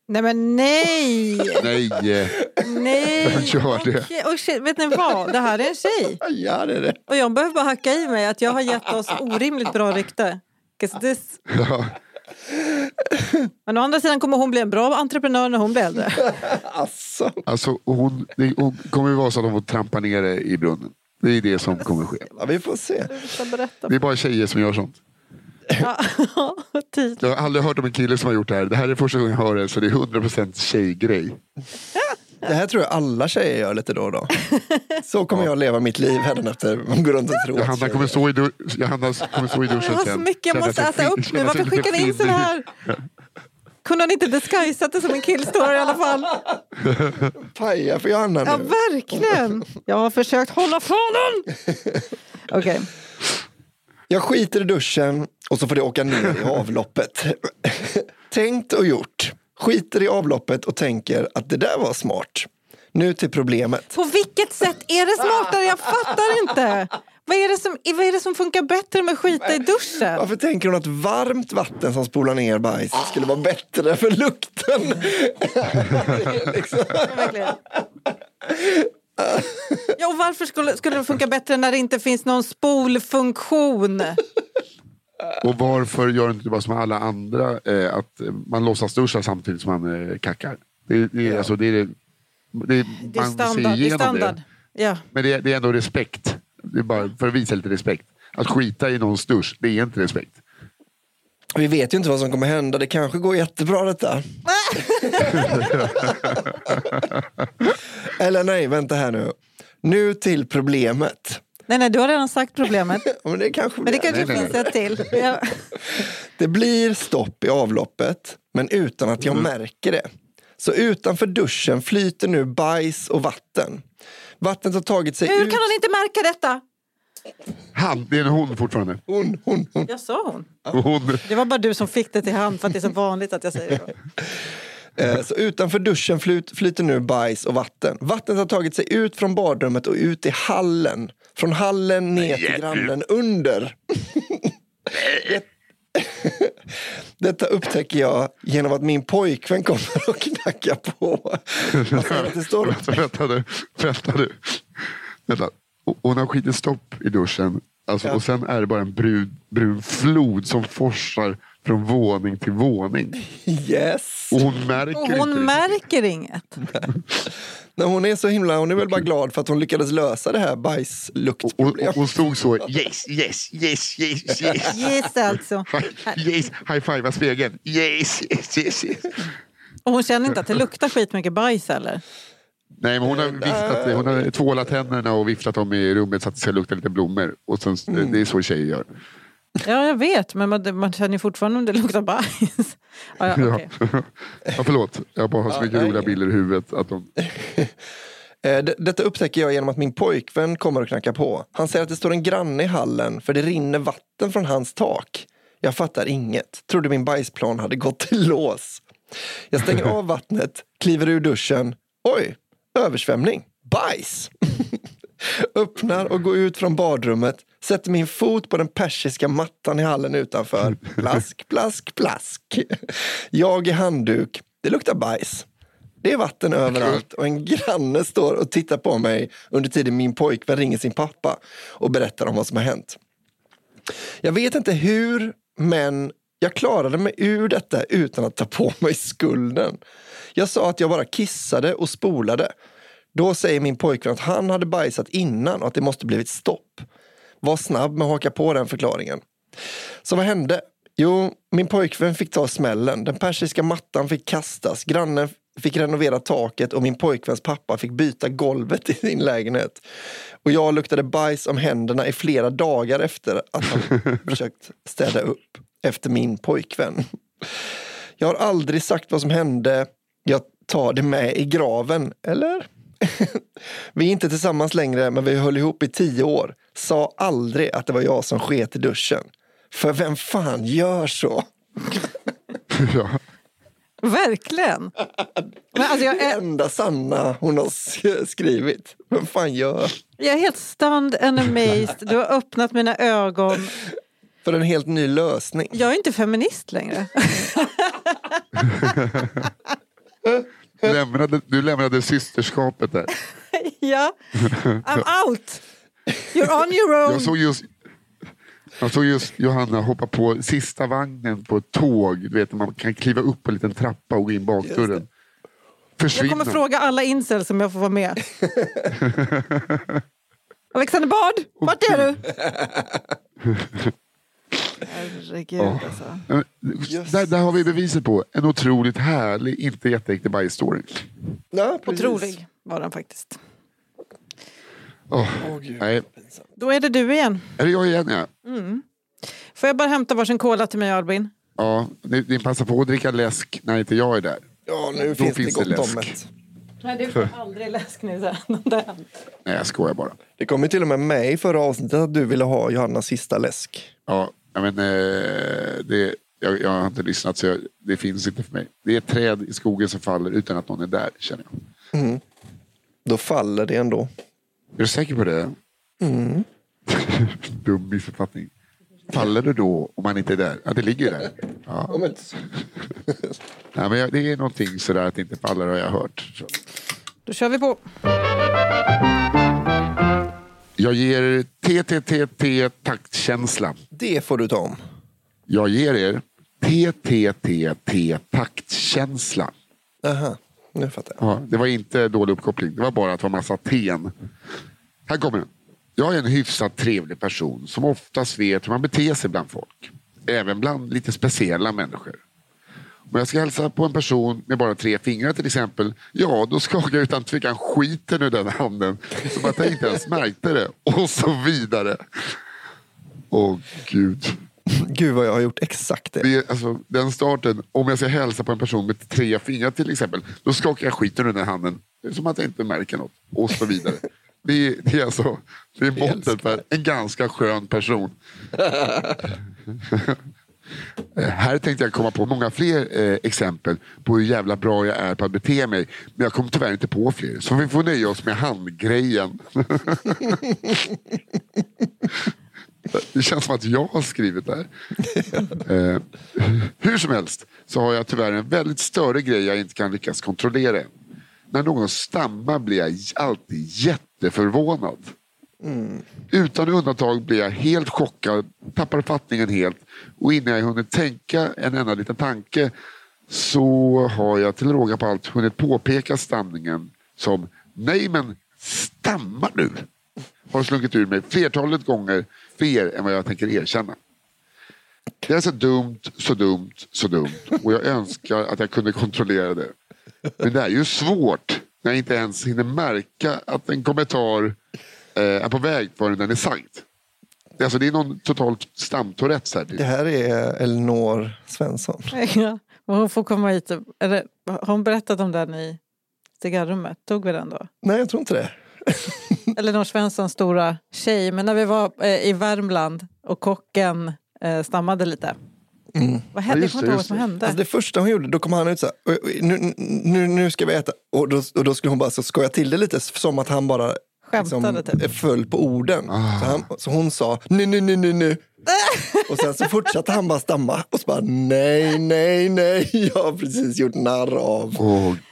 Nej men nej! Nej. Nej! Vem gör det? Okej, och shit, vet ni vad? Det här är en tjej. Ja, det är det. Och jag behöver bara hacka i mig att jag har gett oss orimligt bra rykte. 'Cause This... Ja. Men å andra sidan kommer hon bli en bra entreprenör när hon blir äldre. Alltså. Alltså, hon, det hon kommer ju vara så att hon får trampa ner det i brunnen. Det är det som kommer ske. Ja, vi får se. Berätta. Det är bara tjejer som gör sånt. Ja. Jag har aldrig hört om en kille som har gjort det här. Det här är första gången jag hör det, så det är 100% tjejgrej. Det här tror jag alla tjejer gör lite då och då. Så kommer jag leva mitt liv hädanefter. Man går runt och tror att Johanna kommer stå i, du- Johanna kommer stå i duschen Jag har sen. så mycket jag måste äta upp nu. Varför skickar ni in finnig. här? Kunde han inte disguisat det som en killstory i alla fall? Paja för Johanna Ja, nu. verkligen. Jag har försökt hålla fanen. Okej. Jag skiter i duschen och så får det åka ner i avloppet. Tänkt och gjort. Skiter i avloppet och tänker att det där var smart. Nu till problemet. På vilket sätt är det smartare? Jag fattar inte. Vad är det som, vad är det som funkar bättre med att skita i duschen? Varför tänker hon att varmt vatten som spolar ner bajs skulle vara bättre för lukten? liksom. Ja, och varför skulle, skulle det funka bättre när det inte finns någon spolfunktion? Och varför gör inte bara som alla andra, eh, att man låtsas duscha samtidigt som man eh, kackar? Det, det, är, alltså, det, är, det, Det är standard. Det är standard. det. Ja. Men det, det är ändå respekt. Det är bara för att visa lite respekt. Att skita i någons dusch, det är inte respekt. Vi vet ju inte vad som kommer hända. Det kanske går jättebra detta. Eller nej, vänta här nu. Nu till problemet. Nej, nej, du har redan sagt problemet. Men det kanske Men det blir- kanske Nej, nej, finns ett till. Ja. Det blir stopp i avloppet, men utan att jag märker det. Så utanför duschen flyter nu bajs och vatten. Vattnet har tagit sig Hur ut... kan hon inte märka detta? Han, det är en hon fortfarande. Hon, hon, hon. Jag sa hon. hon. Det var bara du som fick det till hand för att det är så vanligt att jag säger så. Eh, Så utanför duschen flyt, flyter nu bajs och vatten. Vattnet har tagit sig ut från badrummet och ut i hallen. Från hallen ner till grannen under. Det- Detta upptäcker jag genom att min pojkvän kommer och knackar på. Vänta nu. Vänta nu. Vänta. Och- Hon har skitit stopp i duschen. Alltså, Ja. Och sen är det bara en brun, brun flod som forsar från våning till våning. yes. Och hon märker Och inte hon det. märker inget. Nej, hon är så himla, hon är väl bara glad för att hon lyckades lösa det här Och, och, bajsluktproblemet. hon stod så, yes, yes, yes, yes, yes. Yes alltså. yes. High five spegeln. Yes, yes, yes, yes. Och hon känner inte att det luktar skitmycket bajs eller? Nej, men hon har, viftat, hon har tvålat tänderna och viftat dem i rummet så att det ska lukta lite blommor. Och sen, Det är så tjejer gör. Ja, jag vet, men man, man känner ju fortfarande om det luktar bajs. Ja, ja, okej. Ja, förlåt, jag bara har så Ja, mycket nej. roliga bilder i huvudet. Att de, Eh, det- Detta upptäcker jag genom att min pojkvän kommer och knackar på. Han säger att det står en granne i hallen för det rinner vatten från hans tak. Jag fattar inget. Trodde min bajsplan hade gått i lås. Jag stänger av vattnet, kliver ur duschen. Oj, översvämning. Bajs! Öppnar och går ut från badrummet, sätter min fot på den persiska mattan i hallen utanför. Plask, plask, plask. Jag i handduk. Det luktar bajs. Det är vatten överallt och en granne står och tittar på mig under tiden min pojkvän ringer sin pappa och berättar om vad som har hänt. Jag vet inte hur, men jag klarade mig ur detta utan att ta på mig skulden. Jag sa att jag bara kissade och spolade. Då säger min pojkvän att han hade bajsat innan och att det måste blivit stopp. Var snabb med att haka på den förklaringen. Så vad hände? Jo, min pojkvän fick ta smällen. Den persiska mattan fick kastas. Grannen fick renovera taket och min pojkväns pappa fick byta golvet i sin lägenhet. Och jag luktade bajs om händerna i flera dagar efter att han försökt städa upp efter min pojkvän. Jag har aldrig sagt vad som hände. Jag tar det med i graven, eller? vi är inte tillsammans längre, men vi höll ihop i tio år. Sa aldrig att det var jag som sket i duschen. För vem fan gör så? ja. Verkligen. Men alltså jag, Det är, enda sanna hon har skrivit. Vem fan gör? jag är helt stunned and amazed. Du har öppnat mina ögon. För en helt ny lösning. Jag är inte feminist längre. du, lämnade, du lämnade systerskapet där. ja, I'm out. You're on your own. Jag såg just, jag såg just Johanna hoppa på sista vagnen på ett tåg. Du vet, man kan kliva upp på en liten trappa och gå in bakdörren. Jag Försvinna. kommer fråga alla incels om jag får vara med. Alexander Bard, vart är du? Herregud Ja. alltså. Där, där har vi beviset på en otroligt härlig, inte jätteäktig bajsstory. Ja, precis. Otrolig var den faktiskt. Åh, Åh, gud. nej, Då är det du igen. är det jag igen ja? Får jag bara hämta varsin cola till mig Albin? Ja, ni, ni passar på att dricka läsk när inte jag är där. Ja, nu Då finns, finns det det gott om det. Nej, du får aldrig läsk nu sen. Nej, jag skojar bara. Det kom ju till och med med i förra avsnittet att du ville ha Johannas sista läsk. Ja, ja, men, eh, det, jag, jag har inte lyssnat så jag, det finns inte för mig. Det är ett träd i skogen som faller utan att någon är där, känner jag. Då faller det ändå. Är du säker på det? Dum missuppfattning. Faller det då om man inte är där? Ja, det ligger där. Ja. Nej, men det är någonting sådär att det inte faller har jag hört. Så. Då kör vi på. Jag ger TTTT taktkänsla. Det får du ta om. Jag ger er TTTT taktkänsla. Aha, nu fattar jag. Ja, det var inte dålig uppkoppling. Det var bara att det var massa ten. Här kommer den. Jag är en hyfsat trevlig person som oftast vet hur man beter sig bland folk. Även bland lite speciella människor. Om jag ska hälsa på en person med bara tre fingrar till exempel, ja då skakar jag utan tvekan skiten ur den handen. Som att jag inte ens märkte det. Och så vidare. Åh gud. Gud vad jag har gjort exakt det. Det alltså, den starten, om jag ska hälsa på en person med tre fingrar till exempel, då skakar jag skiten ur den här handen. Som att jag inte märker något. Och så vidare. Det är, det är, alltså, det är måttet för en ganska skön person. Eh, Här tänkte jag komma på många fler eh, exempel på hur jävla bra jag är på att bete mig. Men jag kom tyvärr inte på fler. Så vi får nöja oss med handgrejen. Det känns som att jag har skrivit det här. Eh, hur som helst så har jag tyvärr en väldigt större grej jag inte kan lyckas kontrollera. När någon stammar blir jag alltid jätteförvånad. Mm. Utan undantag blir jag helt chockad, tappar fattningen helt och innan jag hunnit tänka en enda liten tanke så har jag till råga på allt hunnit påpeka stamningen som Nej men stammar du? Har slunkit ur mig flertalet gånger fler än vad jag tänker erkänna. Det är så dumt, så dumt, så dumt och jag önskar att jag kunde kontrollera det. Men det är ju svårt när jag inte ens hinner märka att en kommentar eh, är på väg förrän den är sagd. Det är Alltså, det är någon totalt stamtourettes här. Det här är Elinor Svensson. Ja, hon får komma hit. Eller, har hon berättat om den i cigarrummet? Tog vi den då? Nej, jag tror inte det. Elinor Svenssons stora tjej. Men när vi var eh, i Värmland och kocken eh, stammade lite. Vad hände? Ja, just det, just som det. hände. Alltså det första hon gjorde, då kom han ut så här, "Oj, oj, nu, nu, nu ska vi äta. Och då, och då skulle hon bara så skoja till det lite som att han bara Skämtade typ. föll på orden. Så, han, så hon sa nu, nu, nu, nu, nu. och sen så fortsatte han bara stamma och så bara nej, nej, nej, jag har precis gjort narr av.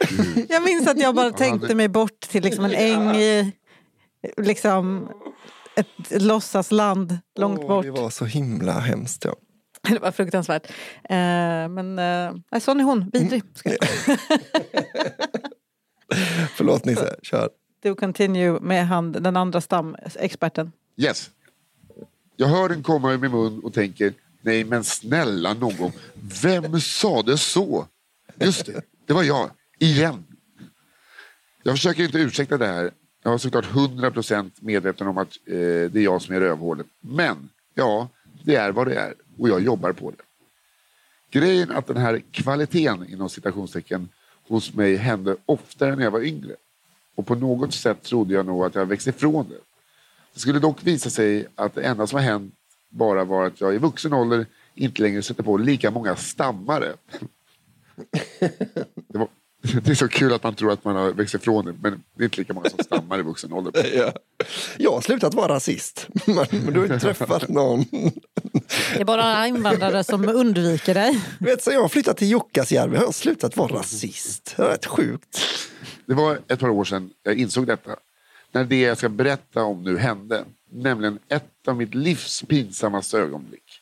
Gud. Jag minns att jag bara tänkte mig bort till liksom en äng i liksom ett låtsasland långt Åh, bort. Det var så himla hemskt. Ja. Det var fruktansvärt. Eh, men eh, sån är hon, vidrig. Säga. Förlåt Nisse, kör. Do continue med han, den andra stamexperten. Yes. Jag hör den komma ur min mun och tänker Nej men snälla någon, vem sa det så? Just det, det var jag. Igen. Jag försöker inte ursäkta det här. Jag är såklart 100% medveten om att eh, det är jag som är rövhålet. Men, ja, det är vad det är. Och jag jobbar på det. Grejen är att den här kvaliteten inom citationstecken hos mig hände oftare när jag var yngre. Och på något sätt trodde jag nog att jag växte ifrån det. Det skulle dock visa sig att det enda som har hänt bara var att jag i vuxen ålder inte längre sätter på lika många stammare. Det, var, det är så kul att man tror att man har växt ifrån det, men det är inte lika många som stammar i vuxen ålder. Ja. Jag har slutat vara rasist, men, du har inte träffat någon. Det är bara invandrare som undviker dig. Du vet, så jag har flyttat till Jukkasjärvi har jag slutat vara rasist. Det är rätt sjukt. Det var ett par år sedan jag insåg detta. När det jag ska berätta om nu hände. Nämligen ett av mitt livs pinsammaste ögonblick.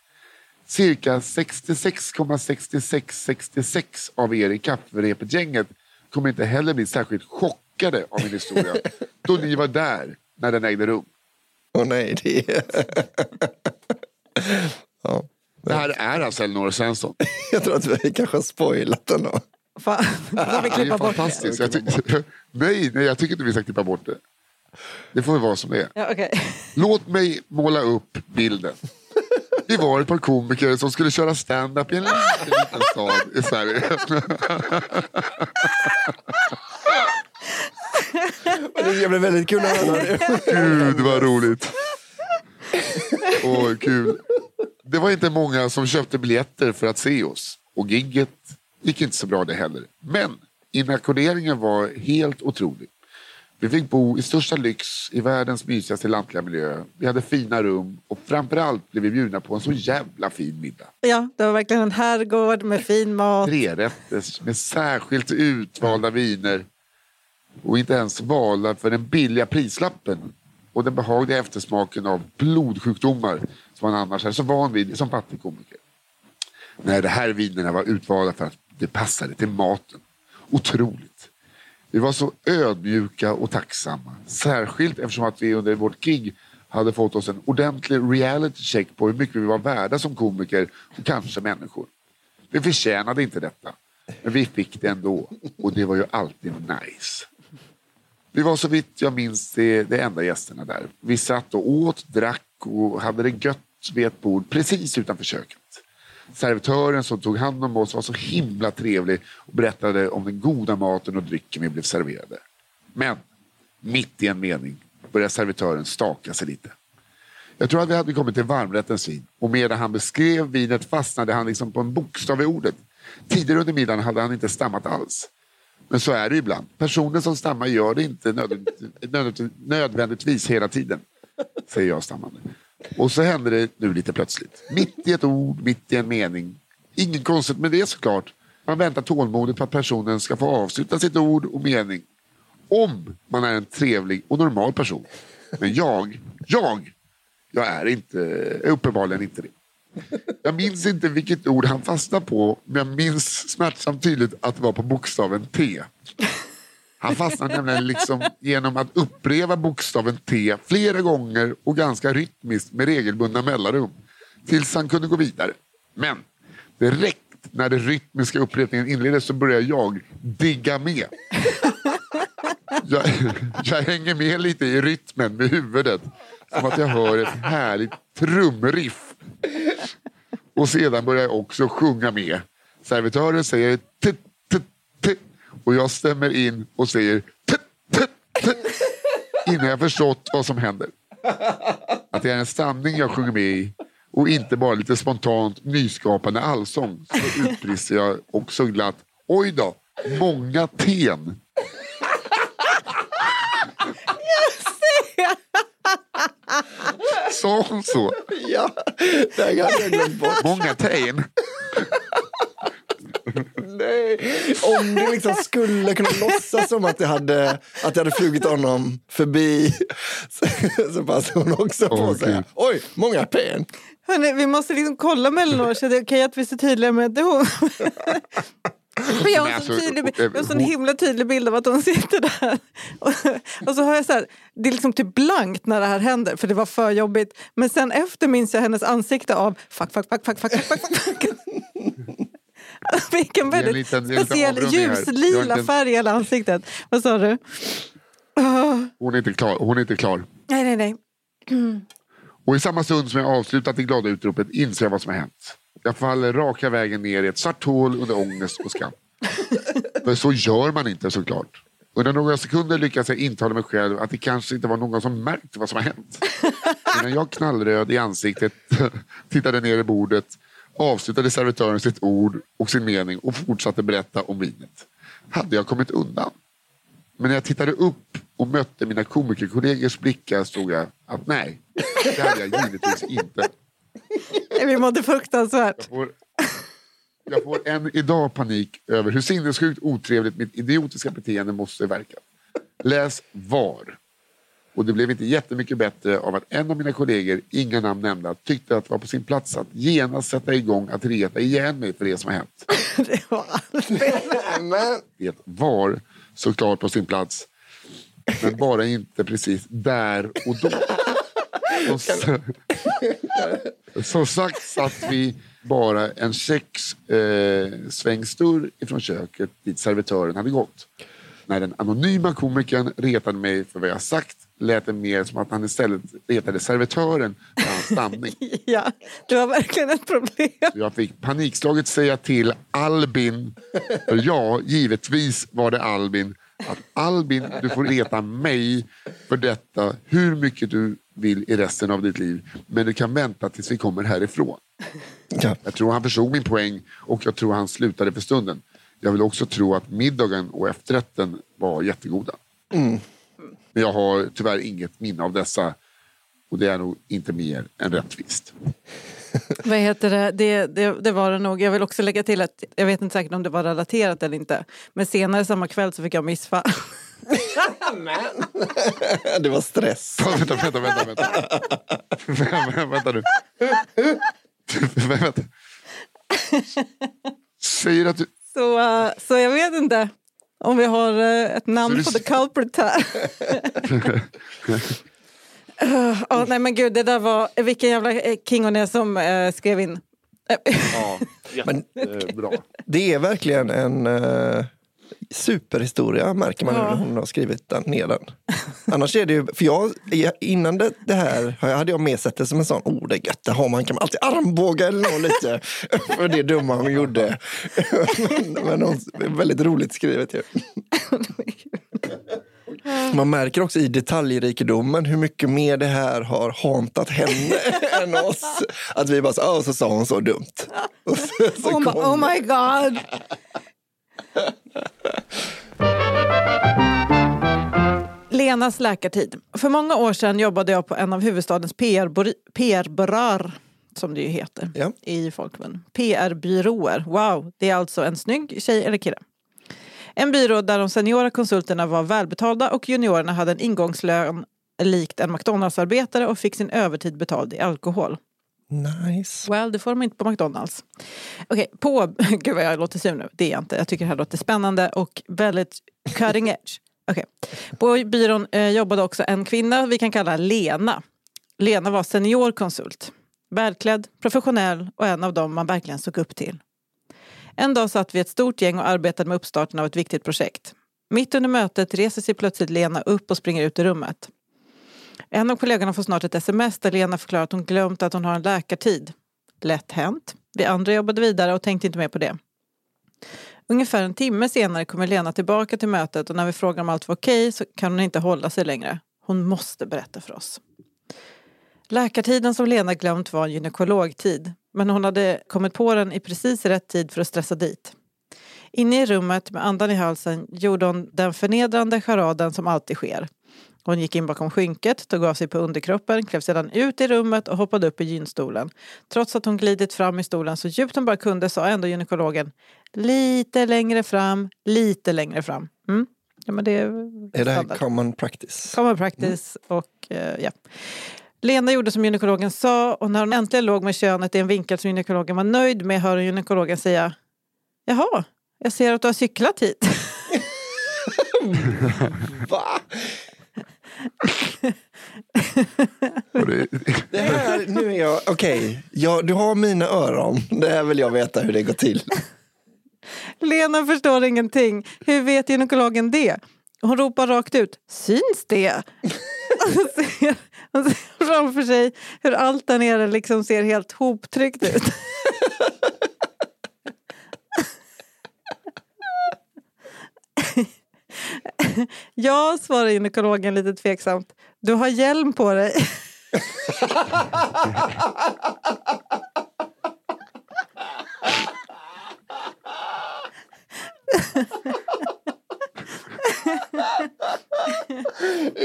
Cirka 66,6666 av er i kafferepet-gänget kommer inte heller bli särskilt chockade av min historia. då ni var där när den ägde rum. Åh nej, det är... ja. Det här är alltså Elinor Svensson. Jag tror att vi kanske har spoilat den då. Fan, får vi klippa bort det? fantastiskt. Jag tycker- nej, nej, jag tycker inte vi ska klippa bort det. Det får vara som det är. Ja, okej. Låt mig måla upp bilden. Vi var ett par komiker som skulle köra stand-up i en liten, liten stad i Sverige. Det blev väldigt kul att höra det. Gud vad roligt. Åh, kul. Det var inte många som köpte biljetter för att se oss. Och gigget gick inte så bra det heller. Men inackorderingen var helt otrolig. Vi fick bo i största lyx i världens mysigaste lantliga miljö. Vi hade fina rum och framförallt blev vi bjudna på en så jävla fin middag. Ja, det var verkligen en herrgård med fin mat. Trerätters med särskilt utvalda viner. Och inte ens valda för den billiga prislappen och den behagliga eftersmaken av blodsjukdomar som man annars är så van vid som fattig komiker. Nej, de här vinerna var utvalda för att det passade till maten. Otroligt. Vi var så ödmjuka och tacksamma. Särskilt eftersom att vi under vårt gig hade fått oss en ordentlig reality check på hur mycket vi var värda som komiker och kanske människor. Vi förtjänade inte detta. Men vi fick det ändå. Och det var ju alltid nice. Vi var så vitt jag minns det, de enda gästerna där. Vi satt och åt, drack och hade det gött vid ett bord precis utanför köket. Servitören som tog hand om oss var så himla trevlig och berättade om den goda maten och drycken vi blev serverade. Men mitt i en mening började servitören staka sig lite. Jag tror att vi hade kommit till varmrättens vin och medan han beskrev vinet fastnade han liksom på en bokstav i ordet. Tidigare under middagen hade han inte stammat alls. Men så är det ibland. Personer som stammar gör det inte nödvändigtvis, nödvändigtvis hela tiden. Säger jag stammande. Och så händer det nu lite plötsligt. Mitt i ett ord, mitt i en mening. Inget konstigt med det såklart. Man väntar tålmodigt på att personen ska få avsluta sitt ord och mening. Om man är en trevlig och normal person. Men jag, jag, jag är inte, uppenbarligen inte det. Jag minns inte vilket ord han fastnade på, men jag minns smärtsamt tydligt att det var på bokstaven T. Han fastnade nämligen liksom genom att upprepa bokstaven T flera gånger och ganska rytmiskt med regelbundna mellanrum. Tills han kunde gå vidare. Men direkt när den rytmiska upprepningen inleddes så började jag digga med. Jag, jag hänger med lite i rytmen med huvudet. Som att jag hör ett härligt trumriff. Och sedan börjar jag också sjunga med. Servitören säger t t t och jag stämmer in och säger t t t innan jag förstått vad som händer. Att det är en stamning jag sjunger med i och inte bara lite spontant nyskapande allsång så utbrister jag också glatt Oj då, många ten. Sa hon så? Ja, det hade jag glömt bort. Många ten? Nej. Om du liksom skulle kunna låtsas som att det hade, att det hade flugit honom förbi så, så passar hon också på att säga oj, många pen. Hörrni, vi måste liksom kolla med Elinor så det är okej att vi är så tydliga med att det är hon. För jag har Men en sån alltså, tydlig, bild- eh, jag har en sån hon- himla tydlig bild av att hon sitter där. Och, och så har jag så här, det är liksom typ blankt när det här händer för det var för jobbigt. Men sen efter minns jag hennes ansikte av fuck, fuck, fuck, fuck, fuck, fuck, fuck, fuck. Vilken väldigt liten- speciell ljuslila inte- färg i hela ansiktet. Vad sa du? Hon är inte klar. Hon är inte klar. nej, nej, nej. Och i samma stund som jag avslutat det glada utropet inser jag vad som har hänt. Jag faller raka vägen ner i ett svart hål under ångest och skam. För så gör man inte såklart. Under några sekunder lyckas jag intala mig själv att det kanske inte var någon som märkt vad som har hänt. Innan jag knallröd i ansiktet tittade ner i bordet avslutade servitören sitt ord och sin mening och fortsatte berätta om vinet. Hade jag kommit undan? Men när jag tittade upp och mötte mina komikerkollegors blickar stod jag att nej, det hade jag givetvis inte. Vi mådde fruktansvärt. Jag får, jag får än idag panik över hur sinnessjukt otrevligt mitt idiotiska beteende måste verka. Läs VAR. Och det blev inte jättemycket bättre av att en av mina kollegor, inga namn nämnda, tyckte att det var på sin plats att genast sätta igång att reta igen mig för det som har hänt. Det var. Men, Det var såklart på sin plats. Men bara inte precis där och då. Som, som sagt satt vi bara en sex eh, ifrån köket dit servitören hade gått. När den anonyma komikern retade mig för vad jag sagt lät det mer som att han istället retade servitören för hans stamning. Ja, det var verkligen ett problem. Jag fick panikslaget säga till Albin, för ja, givetvis var det Albin, att Albin, du får reta mig för detta hur mycket du vill i resten av ditt liv, men du kan vänta tills vi kommer härifrån. ja. Jag tror han förstod min poäng och jag tror han slutade för stunden. Jag vill också tro att middagen och efterrätten var jättegoda. Men jag har tyvärr inget minne av dessa och det är nog inte mer än rättvist. Vad heter det? Det, det? det var det nog. Jag vill också lägga till att jag vet inte säkert om det var relaterat eller inte. Men senare samma kväll så fick jag missfall. det var stress. vänta, vänta, vänta. Vänta, vänta, vänta nu. vänta. Säger att du... Så, så jag vet inte om vi har eh, ett namn på the culprit här. Eh, ja, nej men gud, det där var... Vilken jävla eh, king hon är som eh, skrev in. Ja, Men jättebra. det är verkligen en, eh, Superhistoria märker man nu när hon har skrivit den, ner den. Annars är det ju, för jag, innan det, det här hade jag mer sett det som en sån, oh det är gött, det har man, kan man alltid armbåga eller något lite för det dumma hon gjorde. men, men hon, väldigt roligt skrivet ju. Man märker också i detaljrikedomen hur mycket mer det här har hantat henne än oss. Att vi bara så, "Åh, så sa hon så dumt. Och så, så Oh, my, oh my god! Lenas läkartid. För många år sedan jobbade jag på en av huvudstadens PR-byråer, PR som det ju heter Ja. i folkmun. PR-byråer. Wow, det är alltså en snygg tjej eller kille. En byrå där de seniora konsulterna var välbetalda och juniorerna hade en ingångslön likt en McDonalds-arbetare och fick sin övertid betald i alkohol. Nice. Well, det får de inte på McDonalds. Okej, på... Gud vad jag låter sur nu. Det är jag inte. Jag tycker det här låter spännande och väldigt cutting edge. Okej. På byrån eh, jobbade också en kvinna vi kan kalla Lena. Lena var seniorkonsult. Välklädd, professionell och en av dem man verkligen såg upp till. En dag satt vi ett stort gäng och arbetade med uppstarten av ett viktigt projekt. Mitt under mötet reser sig plötsligt Lena upp och springer ut ur rummet. En av kollegorna får snart ett sms där Lena förklarar att hon glömt att hon har en läkartid. Lätt hänt. Vi andra jobbade vidare och tänkte inte mer på det. Ungefär en timme senare kommer Lena tillbaka till mötet och när vi frågar om allt var okej så kan hon inte hålla sig längre. Hon måste berätta för oss. Läkartiden som Lena glömt var en gynekologtid men hon hade kommit på den i precis rätt tid för att stressa dit. Inne i rummet med andan i halsen gjorde hon den förnedrande charaden som alltid sker. Hon gick in bakom skynket, tog av sig på underkroppen, klev sedan ut i rummet och hoppade upp i gynstolen. Trots att hon glidit fram i stolen så djupt hon bara kunde sa ändå gynekologen lite längre fram, lite längre fram. Mm? Ja, men det är Är det här common practice? Common practice och eh, ja. Lena gjorde som gynekologen sa och när hon äntligen låg med könet i en vinkel som gynekologen var nöjd med hör hon gynekologen säga Jaha, jag ser att du har cyklat hit. Va? Det, här, nu är jag, okej, ja, du har mina öron. Det här vill jag veta hur det går till. Lena förstår ingenting. Hur vet gynekologen det? Hon ropar rakt ut. Syns det? Hon ser, hon ser framför sig hur allt där nere liksom ser helt hoptryckt ut. Ja, svarar gynekologen lite tveksamt. Du har hjälm på dig.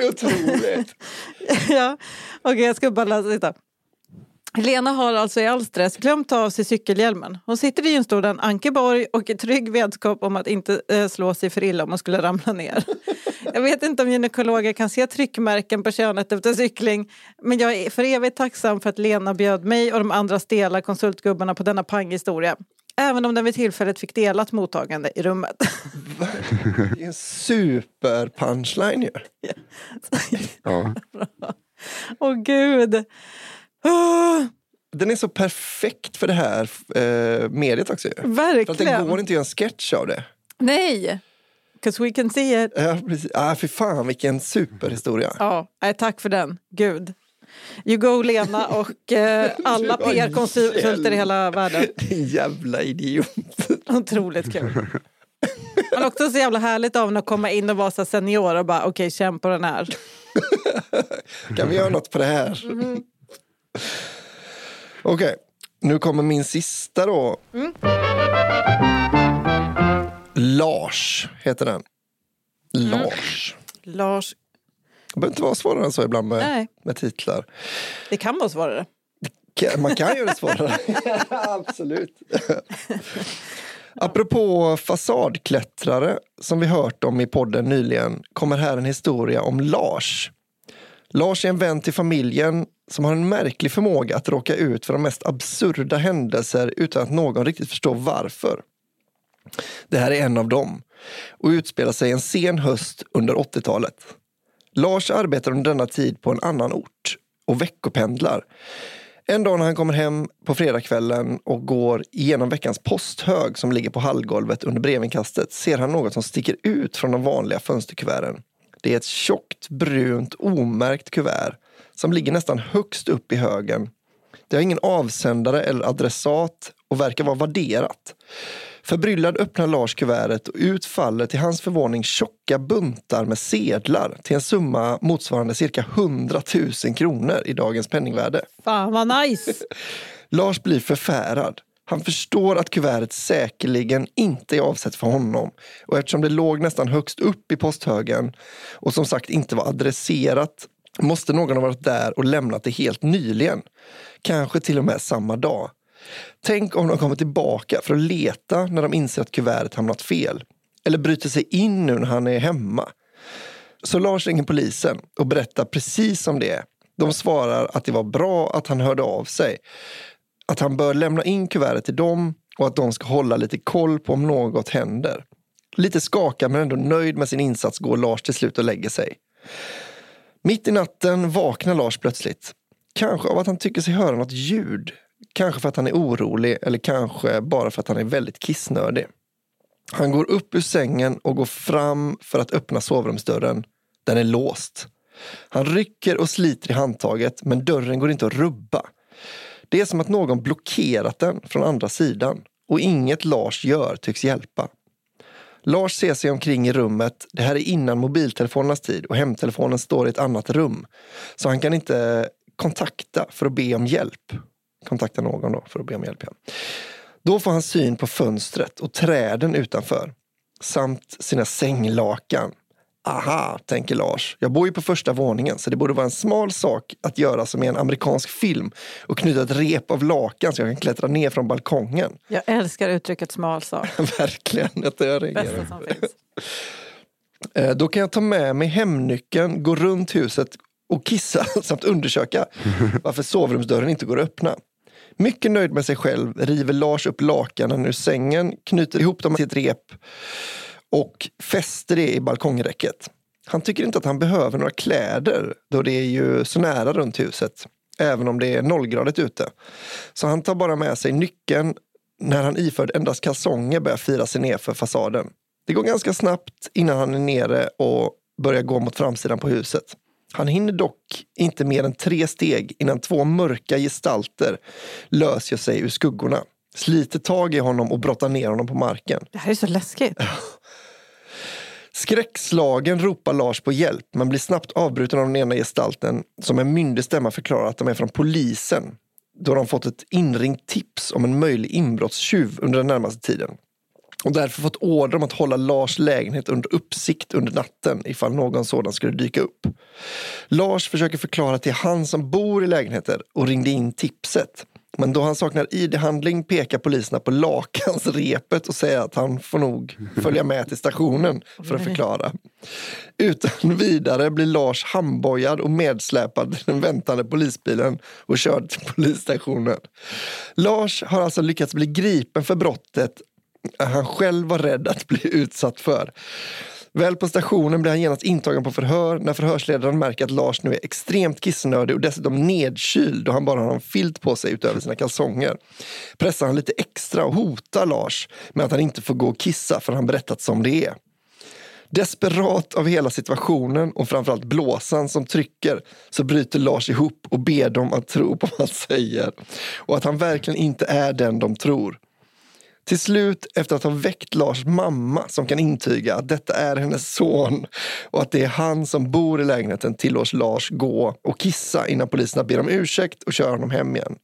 Otroligt. ja, okej jag ska bara läsa lite. Lena har alltså i all stress glömt ta av sig cykelhjälmen. Hon sitter i gynstolen Ankeborg och i trygg vetskap om att inte eh, slå sig för illa om hon skulle ramla ner. Jag vet inte om gynekologer kan se tryckmärken på könet efter cykling men jag är för evigt tacksam för att Lena bjöd mig och de andra stela konsultgubbarna på denna panghistoria. Även om den vid tillfället fick delat mottagande i rummet. Det är en super punchline ju. ja. Åh gud! Den är så perfekt för det här eh, mediet också. För verkligen! det går inte att göra en sketch av det. Nej! Because we can see it. Ja, precis. Ah, fy fan vilken superhistoria. Ja, nej, tack för den. Gud. You go Lena och eh, alla PR-konsulter i hela världen. Din jävla idiot. Otroligt kul. Men också så jävla härligt av henne att komma in och vara så senior och bara okej, känn på den här. Kan vi göra något på det här? Okej, nu kommer min sista då. Lars heter den. Lars. Lars, Det behöver inte vara svårare än så ibland med, Nej. med titlar. det kan vara svårare. Man kan göra det svårare. Absolut. Apropå fasadklättrare som vi hört om i podden nyligen kommer här en historia om Lars. Lars är en vän till familjen som har en märklig förmåga att råka ut för de mest absurda händelser utan att någon riktigt förstår varför. Det här är en av dem och utspelar sig en sen höst under 80-talet. Lars arbetar under denna tid på en annan ort och veckopendlar. En dag när han kommer hem på fredagskvällen och går igenom veckans posthög som ligger på hallgolvet under brevinkastet ser han något som sticker ut från de vanliga fönsterkuverten. Det är ett tjockt, brunt, omärkt kuvert som ligger nästan högst upp i högen. Det har ingen avsändare eller adressat och verkar vara värderat. Förbryllad öppnar Lars kuvertet och ut faller till hans förvåning tjocka buntar med sedlar till en summa motsvarande cirka 100 000 kronor i dagens penningvärde. Fan vad nice! Lars blir förfärad. Han förstår att kuvertet säkerligen inte är avsett för honom och eftersom det låg nästan högst upp i posthögen och som sagt inte var adresserat måste någon ha varit där och lämnat det helt nyligen. Kanske till och med samma dag. Tänk om de kommer tillbaka för att leta när de inser att kuvertet hamnat fel. Eller bryter sig in nu när han är hemma. Så Lars ringer polisen och berättar precis som det är. De svarar att det var bra att han hörde av sig. Att han bör lämna in kuvertet till dem och att de ska hålla lite koll på om något händer. Lite skakad men ändå nöjd med sin insats går Lars till slut och lägger sig. Mitt i natten vaknar Lars plötsligt. Kanske av att han tycker sig höra något ljud. Kanske för att han är orolig eller kanske bara för att han är väldigt kissnödig. Han går upp ur sängen och går fram för att öppna sovrumsdörren. Den är låst. Han rycker och sliter i handtaget men dörren går inte att rubba. Det är som att någon blockerat den från andra sidan och inget Lars gör tycks hjälpa. Lars ser sig omkring i rummet. Det här är innan mobiltelefonernas tid och hemtelefonen står i ett annat rum. Så han kan inte kontakta för att be om hjälp. Kontakta någon då för att be om hjälp. Igen. Då får han syn på fönstret och träden utanför. Samt sina sänglakan. Aha, tänker Lars. Jag bor ju på första våningen så det borde vara en smal sak att göra som i en amerikansk film och knyta ett rep av lakan så jag kan klättra ner från balkongen. Jag älskar uttrycket smal sak. Verkligen, jag reagerar. Bästa som finns. Eh, Då kan jag ta med mig hemnyckeln, gå runt huset och kissa samt undersöka varför sovrumsdörren inte går att öppna. Mycket nöjd med sig själv river Lars upp lakanen ur sängen, knyter ihop dem till ett rep och fäster det i balkongräcket. Han tycker inte att han behöver några kläder då det är ju så nära runt huset, även om det är nollgradigt ute. Så han tar bara med sig nyckeln när han iförd endast kalsonger börjar fira sig ner för fasaden. Det går ganska snabbt innan han är nere och börjar gå mot framsidan på huset. Han hinner dock inte mer än tre steg innan två mörka gestalter löser sig ur skuggorna, sliter tag i honom och brottar ner honom på marken. Det här är så läskigt. Skräckslagen ropar Lars på hjälp men blir snabbt avbruten av den ena gestalten som med myndig stämma förklarar att de är från polisen då de fått ett inringt tips om en möjlig inbrottstjuv under den närmaste tiden och därför fått order om att hålla Lars lägenhet under uppsikt under natten ifall någon sådan skulle dyka upp. Lars försöker förklara till han som bor i lägenheten och ringde in tipset. Men då han saknar id-handling pekar poliserna på lakansrepet och säger att han får nog följa med till stationen för att förklara. Utan vidare blir Lars handbojad och medsläpad till den väntande polisbilen och körd till polisstationen. Lars har alltså lyckats bli gripen för brottet han själv var rädd att bli utsatt för. Väl på stationen blir han genast intagen på förhör när förhörsledaren märker att Lars nu är extremt kissnödig och dessutom nedkyld och han bara har en filt på sig utöver sina kalsonger. Pressar han lite extra och hotar Lars med att han inte får gå och kissa för han berättat som det är. Desperat av hela situationen och framförallt blåsan som trycker så bryter Lars ihop och ber dem att tro på vad han säger. Och att han verkligen inte är den de tror. Till slut, efter att ha väckt Lars mamma som kan intyga att detta är hennes son och att det är han som bor i lägenheten tillåts Lars gå och kissa innan poliserna ber om ursäkt och kör honom hem igen.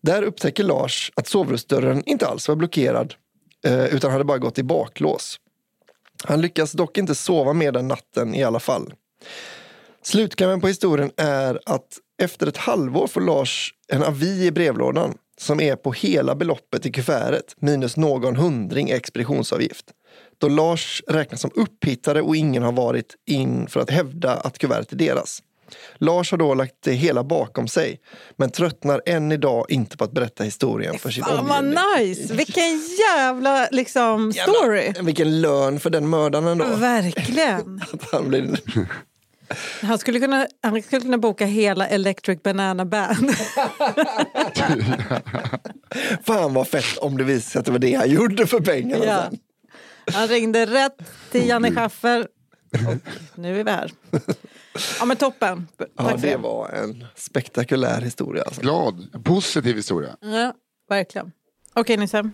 Där upptäcker Lars att sovrumsdörren inte alls var blockerad eh, utan hade bara gått i baklås. Han lyckas dock inte sova mer den natten i alla fall. Slutklämmen på historien är att efter ett halvår får Lars en avi i brevlådan som är på hela beloppet i kuvertet minus någon hundring i expeditionsavgift. Då Lars räknas som upphittare och ingen har varit in för att hävda att kuvertet är deras. Lars har då lagt det hela bakom sig men tröttnar än idag inte på att berätta historien för sin Fan vad omgivning. nice! Vilken jävla liksom, story! Jävla, vilken lön för den mördaren då. Verkligen. Att han blir... Han skulle kunna, han skulle kunna boka hela Electric Banana Band. Fan vad fett om det visade sig att det var det han gjorde för pengarna Ja. sen. Han ringde rätt till Janne Schaffer. Och nu är vi här. Ja men toppen. Tack Ja, för det det. var en spektakulär historia. Alltså. Glad, en positiv historia. Ja, verkligen. Okej Nisse.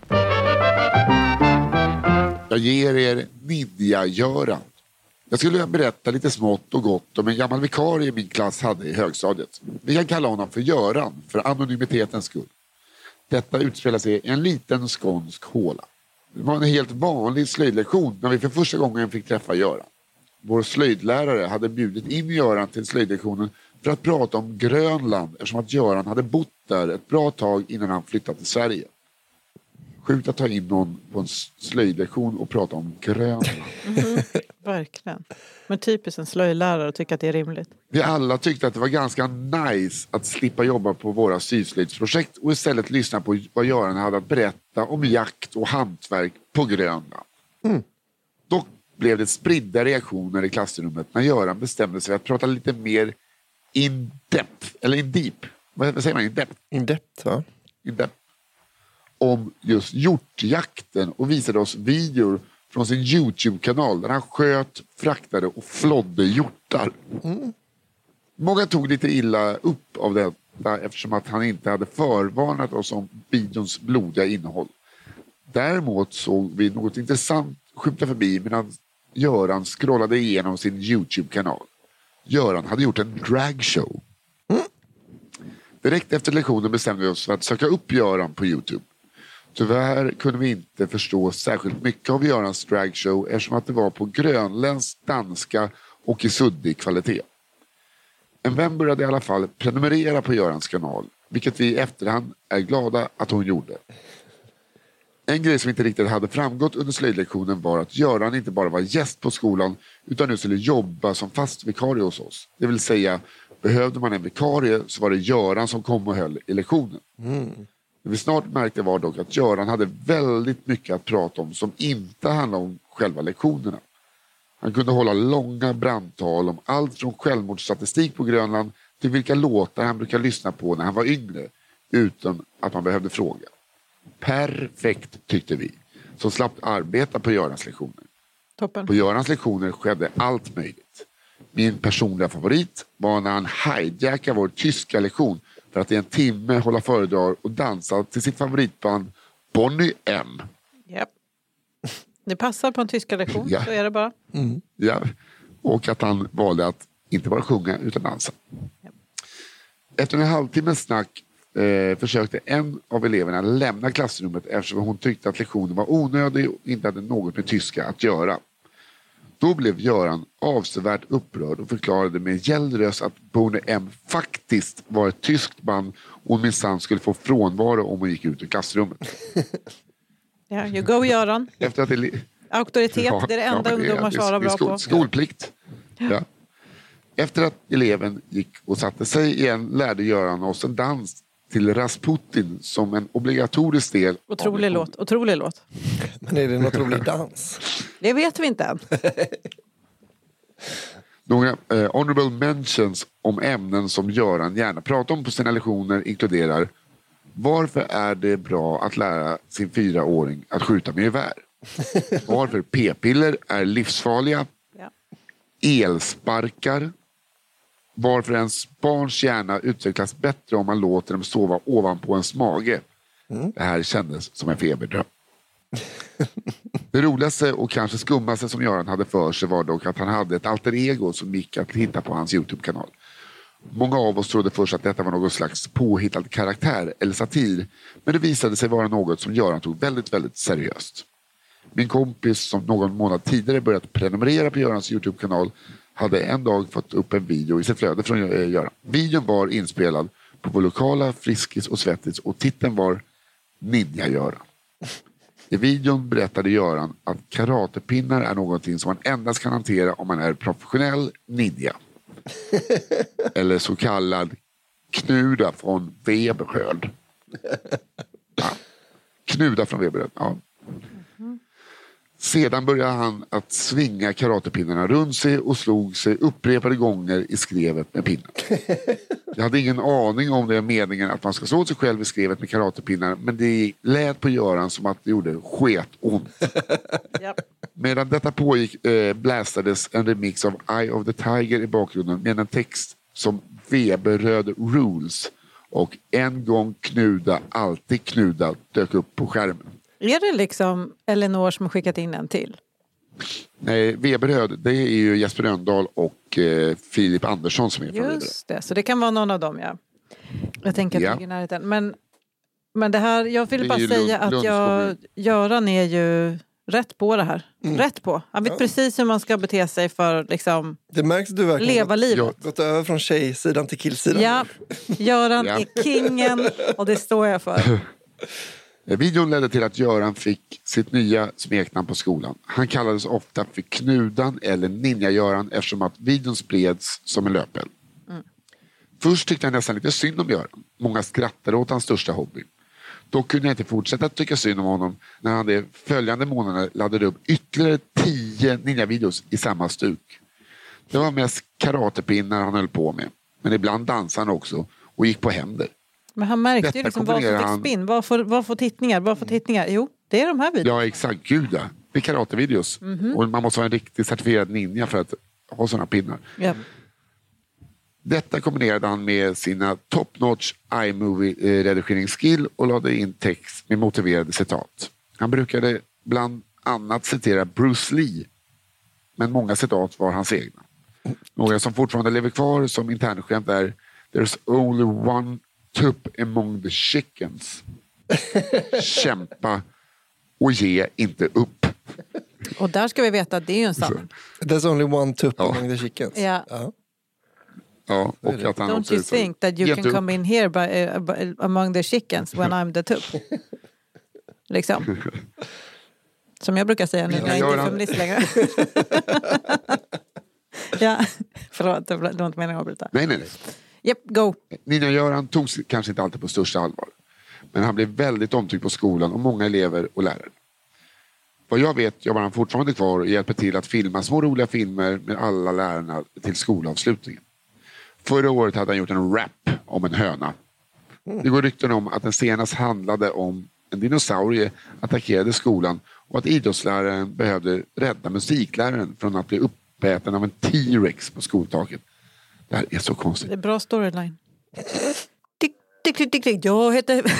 Jag ger er Ninja-Göran. Jag skulle vilja berätta lite smått och gott om en gammal vikarie min klass hade i högstadiet. Vi kan kalla honom för Göran, för anonymitetens skull. Detta utspelar sig i en liten skånsk håla. Det var en helt vanlig slöjdlektion när vi för första gången fick träffa Göran. Vår slöjdlärare hade bjudit in Göran till slöjdlektionen för att prata om Grönland eftersom att Göran hade bott där ett bra tag innan han flyttade till Sverige. Sjukt att ta in någon på en slöjdlektion och prata om Grönland. Verkligen. Men typiskt en slöjdlärare att tycka att det är rimligt. Vi alla tyckte att det var ganska nice att slippa jobba på våra syslöjdsprojekt och istället lyssna på vad Göran hade att berätta om jakt och hantverk på Grönland. Dock blev det spridda reaktioner i klassrummet när Göran bestämde sig för att prata lite mer in depth, eller in deep. Vad vad säger man? In depth? In depth va? In depth. Om just hjortjakten och visade oss videor från sin Youtube-kanal där han sköt, fraktade och flådde hjortar. Många tog lite illa upp av detta eftersom att han inte hade förvarnat oss om videons blodiga innehåll. Däremot såg vi något intressant skymta förbi medan Göran scrollade igenom sin Youtube-kanal. Göran hade gjort en dragshow. Direkt efter lektionen bestämde vi oss för att söka upp Göran på Youtube. Tyvärr kunde vi inte förstå särskilt mycket av Görans dragshow eftersom att det var på grönländsk, danska och i suddig kvalitet. En vän började i alla fall prenumerera på Görans kanal, vilket vi i efterhand är glada att hon gjorde. En grej som inte riktigt hade framgått under slöjdlektionen var att Göran inte bara var gäst på skolan utan nu skulle jobba som fast vikarie hos oss. Det vill säga, behövde man en vikarie så var det Göran som kom och höll i lektionen. Mm. Det vi snart märkte var dock att Göran hade väldigt mycket att prata om som inte handlade om själva lektionerna. Han kunde hålla långa brandtal om allt från självmordsstatistik på Grönland till vilka låtar han brukade lyssna på när han var yngre utan att man behövde fråga. Perfekt tyckte vi, som slapp arbeta på Görans lektioner. Toppen. På Görans lektioner skedde allt möjligt. Min personliga favorit var när han hijackade vår tyska lektion för att i en timme hålla föredrag och dansa till sitt favoritband Bonnie M. Japp. Det passar på en tyska lektion, Ja. så är det bara. Ja. Och att han valde att inte bara sjunga utan dansa. Efter en halvtimmes snack eh, försökte en av eleverna lämna klassrummet eftersom hon tyckte att lektionen var onödig och inte hade något med tyska att göra. Då blev Göran avsevärt upprörd och förklarade med gäll röst att Boney M faktiskt var ett tyskt band och hon minsann skulle få frånvaro om hon gick ut ur klassrummet. Ja, you go Göran. Efter att ele- Auktoritet, Ja, det är det ja, enda men ungdomar det svarar det bra skol, på. Skolplikt. Ja. Efter att eleven gick och satte sig igen lärde Göran oss en dans till Rasputin som en obligatorisk del. Otrolig låt, otrolig låt. Men är det en otrolig dans? Det vet vi inte än. Några eh, honorable mentions om ämnen som Göran gärna pratar om på sina lektioner inkluderar Varför är det bra att lära sin fyraåring att skjuta med gevär? Varför p-piller är livsfarliga? Ja. Elsparkar. Varför ens barns hjärna utvecklas bättre om man låter dem sova ovanpå ens mage. Det här kändes som en feberdröm. Det roligaste och kanske skummaste som Göran hade för sig var dock att han hade ett alter ego som gick att hitta på hans Youtube-kanal. Många av oss trodde först att detta var någon slags påhittad karaktär eller satir, men det visade sig vara något som Göran tog väldigt, väldigt seriöst. Min kompis som någon månad tidigare börjat prenumerera på Görans Youtube-kanal hade en dag fått upp en video i sitt flöde från eh, Göran. Videon var inspelad på vår lokala Friskis och Svettis och titeln var Ninja-Göran. I videon berättade Göran att karatepinnar är någonting som man endast kan hantera om man är professionell ninja. Eller så kallad knuda från Weberöd. Ja. Knuda från Weberöd, ja. Sedan började han att svinga karatepinnarna runt sig och slog sig upprepade gånger i skrevet med pinnen. Jag hade ingen aning om det är meningen att man ska slå sig själv i skrevet med karatepinnar men det lät på Göran som att det gjorde sketont. Medan detta pågick eh, blästades en remix av Eye of the Tiger i bakgrunden med en text som Weberröd Rules och En gång knuda, alltid knuda dök upp på skärmen. Är det liksom Elinor som har skickat in en till? Nej, Weberröd, det är ju Jesper Rönndahl och eh, Filip Andersson som är från. Just det, så det kan vara någon av dem ja. Jag tänker att det Ja. ligger i närheten. Men, men det här, jag vill Det bara säga Lund- att jag, Göran är ju rätt på det här. Mm. Rätt på. Han vet precis hur man ska bete sig för att liksom, Det märks att du verkligen leva gått, livet. gått över från tjejsidan till killsidan. Ja, Göran Ja. är kingen och det står jag för. Eh, Videon ledde till att Göran fick sitt nya smeknamn på skolan. Han kallades ofta för Knudan eller Ninja-Göran eftersom att videon spreds som en löpeld. Först tyckte jag nästan lite synd om Göran. Många skrattade åt hans största hobby. Dock kunde jag inte fortsätta att tycka synd om honom när han de följande månaderna laddade upp ytterligare tio ninja-videos i samma stuk. Det var mest karatepinnar han höll på med. Men ibland dansade han också och gick på händer. Men han märkte ju liksom vad som fick spinn. Vad får, vad får tittningar? Vad får tittningar? Jo, det är de här videorna. Ja, exakt. Gud ja. Det är karatevideos. Och man måste vara en riktigt certifierad ninja för att ha sådana pinnar. Ja. Detta kombinerade han med sina top notch iMovie-redigeringsskill och lade in text med motiverade citat. Han brukade bland annat citera Bruce Lee, men många citat var hans egna. Några som fortfarande lever kvar som internskämt är There's only one tupp among the chickens. Kämpa och ge inte upp. Och där ska vi veta att det är ju en sanning. There's only one tupp Ja. among the chickens. Ja. Ja. Ja, och att han Don't you är så- think that you can come in here by, uh, by, among the chickens when I'm the tupp? liksom. Som jag brukar säga nu när jag inte är feminist längre. ja, förlåt, det var inte meningen att avbryta. Nej, nej, nej. Japp, go. Ninja-Göran togs kanske inte alltid på största allvar. Men han blev väldigt omtyckt på skolan och många elever och lärare. Vad jag vet jobbar han fortfarande kvar och hjälper till att filma små roliga filmer med alla lärarna till skolavslutningen. Förra året hade han gjort en rap om en höna. Det går rykten om att den senast handlade om en dinosaurie attackerade skolan och att idrottsläraren behövde rädda musikläraren från att bli uppäten av en T-rex på skoltaket. Det här är så konstigt. Det är bra storyline. Tick, tick, tick, tick, tick. Jag heter...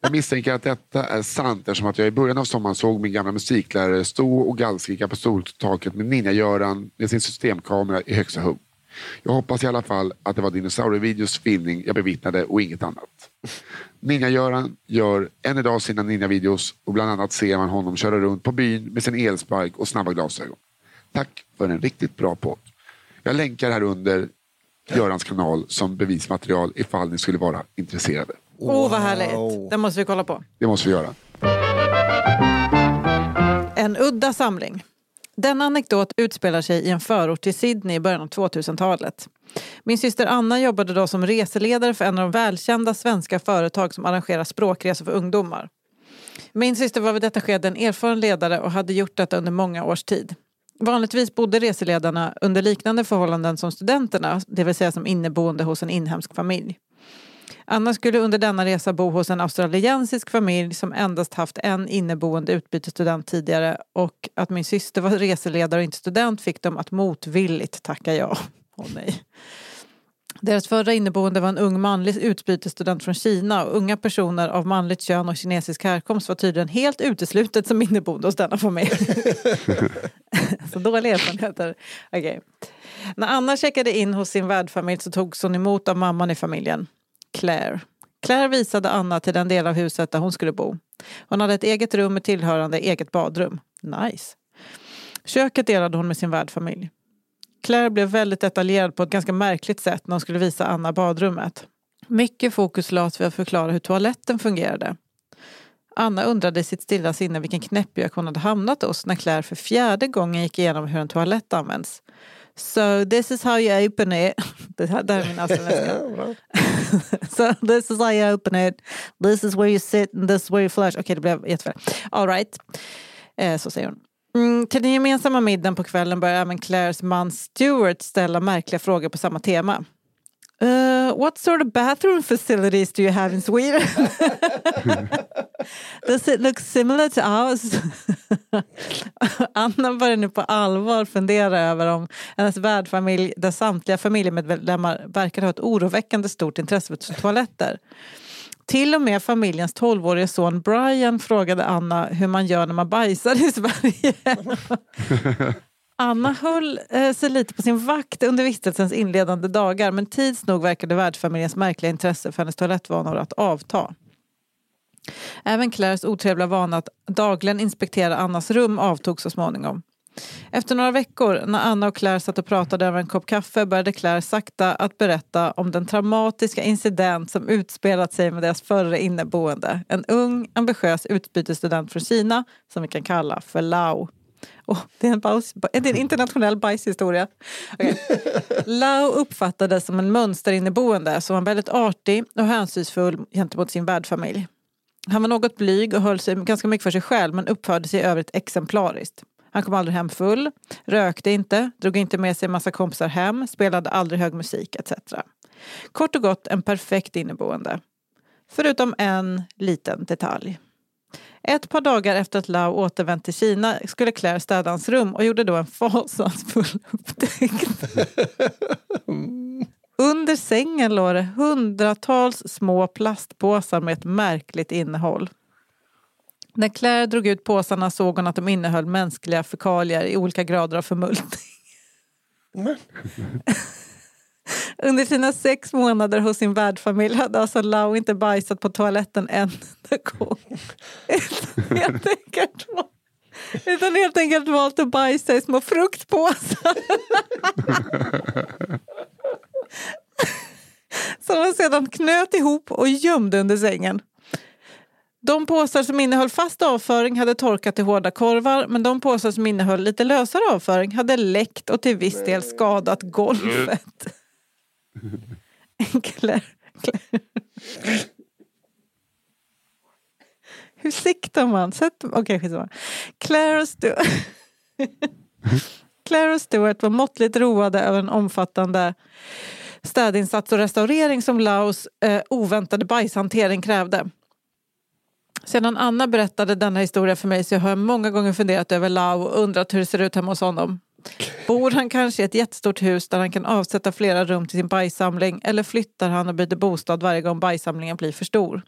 Jag misstänker att detta är sant eftersom att jag i början av sommaren såg min gamla musiklärare stå och gallskrika på skoltaket med Ninja-Göran med sin systemkamera i högsta hugg. Jag hoppas i alla fall att det var dinosaurievideos filmning jag bevittnade och inget annat. Ninja-Göran gör än idag sina Ninja-videos och bland annat ser man honom köra runt på byn med sin elspark och snabba glasögon. Tack för en riktigt bra podd. Jag länkar här under Görans kanal som bevismaterial ifall ni skulle vara intresserade. Åh, oh, vad härligt. Den måste vi kolla på. Det måste vi göra. En udda samling. Denna anekdot utspelar sig i en förort till Sydney i början av 2000-talet. Min syster Anna jobbade då som reseledare för en av de välkända svenska företag som arrangerar språkresor för ungdomar. Min syster var vid detta skede en erfaren ledare och hade gjort detta under många års tid. Vanligtvis bodde reseledarna under liknande förhållanden som studenterna, det vill säga som inneboende hos en inhemsk familj. Anna skulle under denna resa bo hos en australiensisk familj som endast haft en inneboende utbytesstudent tidigare och att min syster var reseledare och inte student fick dem att motvilligt tacka ja. Åh nej. Deras förra inneboende var en ung manlig utbytesstudent från Kina och unga personer av manligt kön och kinesisk härkomst var tydligen helt uteslutet som inneboende hos denna familj. Så dåliga erfarenheter. Okej. När Anna checkade in hos sin värdfamilj så togs hon emot av mamman i familjen. Claire. Claire visade Anna till den del av huset där hon skulle bo. Hon hade ett eget rum med tillhörande eget badrum. Nice. Köket delade hon med sin värdfamilj. Claire blev väldigt detaljerad på ett ganska märkligt sätt när hon skulle visa Anna badrummet. Mycket fokus lades vid att förklara hur toaletten fungerade. Anna undrade i sitt stilla sinne vilken knäppjök hon hade hamnat hos när Claire för fjärde gången gick igenom hur en toalett används. So this is how you open it. Det här, det här är min australienska. so this is how you open it. This is where you sit and this is where you flush. Okej, det blev jättefel. All right. Eh, så säger hon. Mm, till den gemensamma middagen på kvällen börjar även Claires man Stuart ställa märkliga frågor på samma tema. Uh, what sort of bathroom facilities do you have in Sweden? Does it look similar to ours? Anna börjar nu på allvar fundera över om hennes värdfamilj, där samtliga familjemedlemmar verkar ha ett oroväckande stort intresse för toaletter. Till och med familjens 12-årige son Brian frågade Anna hur man gör när man bajsar i Sverige. Anna höll eh, sig lite på sin vakt under vistelsens inledande dagar men tids nog verkade värdfamiljens märkliga intresse för hennes toalettvanor att avta. Även Claires otrevliga vana att dagligen inspektera Annas rum avtog så småningom. Efter några veckor, när Anna och Claire satt och pratade över en kopp kaffe började Claire sakta att berätta om den traumatiska incident som utspelat sig med deras förre inneboende. En ung, ambitiös utbytesstudent från Kina som vi kan kalla för Lau. Oh, det, är en baus, det är en internationell bajshistoria. Okay. Lau uppfattades som en mönsterinneboende som var väldigt artig och hänsynsfull gentemot sin värdfamilj. Han var något blyg och höll sig ganska mycket för sig själv men uppförde sig i övrigt exemplariskt. Han kom aldrig hem full, rökte inte, drog inte med sig en massa kompisar hem, spelade aldrig hög musik etc. Kort och gott en perfekt inneboende. Förutom en liten detalj. Ett par dagar efter att Lau återvänt till Kina skulle Claire städa hans rum och gjorde då en fasansfull upptäckt. Under sängen låg det hundratals små plastpåsar med ett märkligt innehåll. När Claire drog ut påsarna såg hon att de innehöll mänskliga fekalier i olika grader av förmultning. Under sina sex månader hos sin värdfamilj hade alltså Lau inte bajsat på toaletten en enda gång. helt enkelt, utan helt enkelt valt att bajsa i små fruktpåsar. Som han sedan knöt ihop och gömde under sängen. De påsar som innehöll fast avföring hade torkat till hårda korvar men de påsar som innehöll lite lösare avföring hade läckt och till viss del skadat golvet. Claire, Claire. Hur siktar man? Sätt, okay, Claire, och Stuart. Claire och Stuart var måttligt roade över en omfattande städinsats och restaurering som Laos eh, oväntade bajshantering krävde. Sedan Anna berättade denna historia för mig så har jag många gånger funderat över Lau och undrat hur det ser ut hemma hos honom. Bor han kanske i ett jättestort hus där han kan avsätta flera rum till sin bajssamling eller flyttar han och byter bostad varje gång bajssamlingen blir för stor?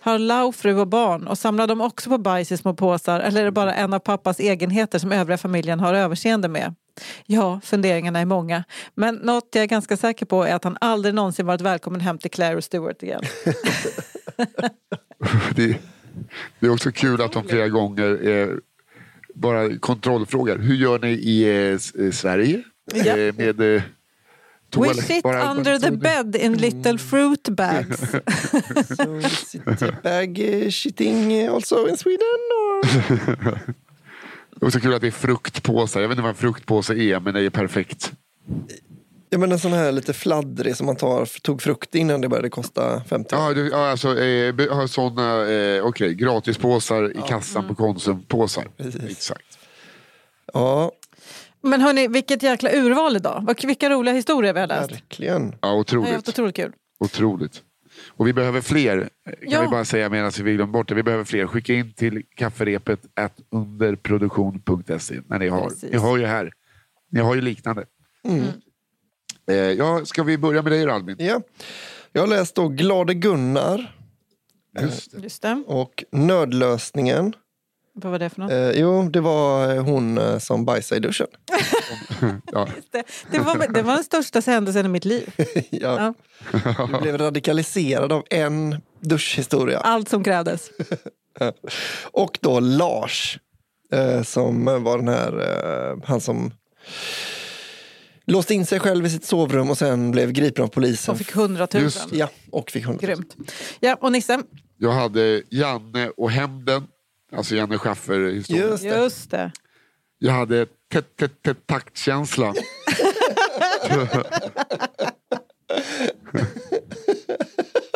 Har Lau fru och barn och samlar de också på bajs i små påsar eller är det bara en av pappas egenheter som övriga familjen har överseende med? Ja, funderingarna är många. Men något jag är ganska säker på är att han aldrig någonsin varit välkommen hem till Claire och Stewart igen. det, det är också kul att de flera gånger eh, bara kontrollfrågar. Hur gör ni i eh, Sverige? Ja. Eh, med eh, We bara, under the bed in little fruit bags. so is it bag uh, shitting also in Sweden? Or? det är också kul att det är fruktpåsar. Jag vet inte vad en fruktpåse är men det är perfekt. Ja men en sån här lite fladdrig som man tar, tog frukt innan det började kosta 50 Ja, du, ja alltså eh, såna, eh, okej, okay, gratispåsar ja. i kassan mm. på Konsumpåsar. Exakt. Ja. Men hörni, vilket jäkla urval idag. Vilka roliga historier vi har läst. Verkligen. Ja, otroligt. Det otroligt kul. Otroligt. Och vi behöver fler, kan ja. vi bara säga medan vi glömmer bort det. Vi behöver fler. Skicka in till kafferepet underproduktion.se när ni har. Ni har ju här. Ni har ju liknande. Mm. Eh, ja, ska vi börja med dig då Albin? Ja. Jag har läst då Glade Gunnar. Just det. Just det. Och Nödlösningen. Vad var det för något? Eh, jo, det var eh, hon eh, som bajsade i duschen. ja. det. Det, var, det var den största händelsen i mitt liv. ja. ja. Du blev radikaliserad av en duschhistoria. Allt som krävdes. och då Lars, eh, som var den här, eh, han som låste in sig själv i sitt sovrum och sen blev gripen av polisen. Och fick hundratusen. Ja, och fick hundratusen. Grymt. Ja, och Nisse? Jag hade Janne och hämnden. Alltså Janne Schaffer-historien. Just, Just det. Jag hade taktkänsla.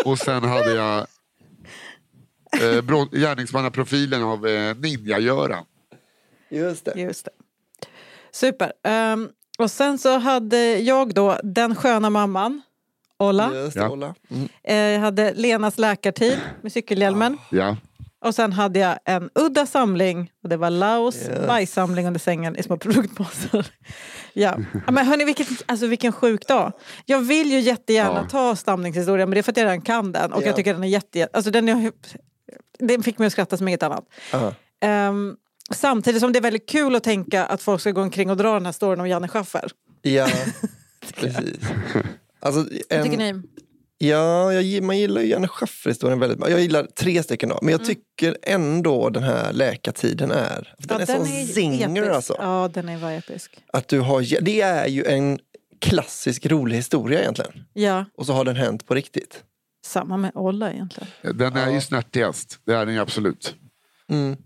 och sen hade jag eh, gärningsmannaprofilen av eh, Ninja-Göran. Just det. Just det. Super. Ehm, och sen så hade jag då Den sköna mamman, Olla. Just Ja. Ola. Mm. Eh, jag hade Lenas läkartid med cykelhjälmen. Ja. Och sen hade jag en udda samling och det var Laos Yes. bajssamling under sängen i små produktpåsar. ja. men hörni, vilken, alltså, vilken sjuk dag. Jag vill ju jättegärna Ja. ta stamningshistorien men det är för att jag redan kan den och Ja. jag tycker den är jätte... Alltså, den, är, den fick mig att skratta som inget annat. Aha. Ehm, samtidigt som det är väldigt kul att tänka att folk ska gå omkring och dra den här storyn om Janne Schaffer. Ja, precis. Alltså, Vad tycker en, ni? ja, jag, man gillar ju Janne Schaffer-historien väldigt mycket. Jag gillar tre stycken då, men jag tycker ändå den här läkartiden är... För den är sån zinger alltså. Ja, den är var episk. Att du har, det är ju en klassisk rolig historia egentligen. Ja, Och så har den hänt på riktigt. samma med Olla egentligen. Den är ju snärtigast. Det är den ju absolut. Mm.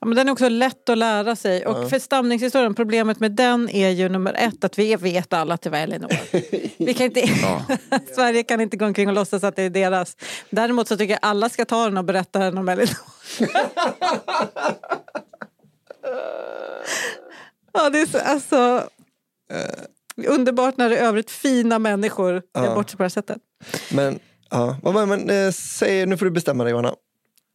Ja, men den är också lätt att lära sig. Och för stamningshistorien, problemet med den är ju nummer ett att vi vet alla att det var Elinor. vi kan inte, Ja. Sverige kan inte gå omkring och låtsas att det är deras. Däremot så tycker jag alla ska ta den och berätta den om Elinor. ja, det är så, alltså, underbart när det är övrigt fina människor Ja. bort sig på det här sättet. Men, ja. Men eh, säg, nu får du bestämma dig Johanna.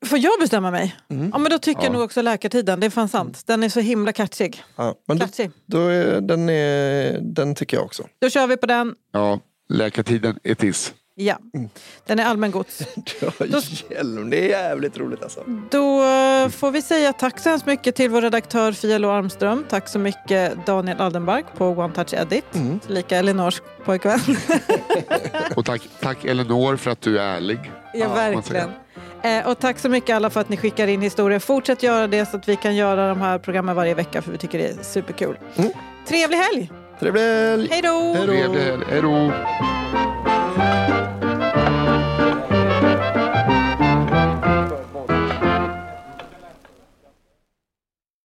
Får jag bestämma mig? Ja, men då tycker jag Ja. nog också Läkartiden. Det är fan sant. Den är så himla catchig. Ja, men då, catchig. då är, den, är, den tycker jag också. Då kör vi på den. Ja, läkartiden är tiss. Ja, den är allmängods. Du har hjälm, det är jävligt roligt alltså. Då eh, får vi säga tack så hemskt mycket till vår redaktör Fia Lo Armström. Tack så mycket Daniel Aldenbark på One Touch Edit. Lika Elinors pojkvän. Och tack, tack Elinor för att du är ärlig. ja, man verkligen. Eh, och tack så mycket alla för att ni skickar in historier. Fortsätt göra det så att vi kan göra de här programmen varje vecka för vi tycker det är superkul. Mm. Trevlig helg! Trevlig helg! Hej då! Hej då. Trevlig helg. Hej då!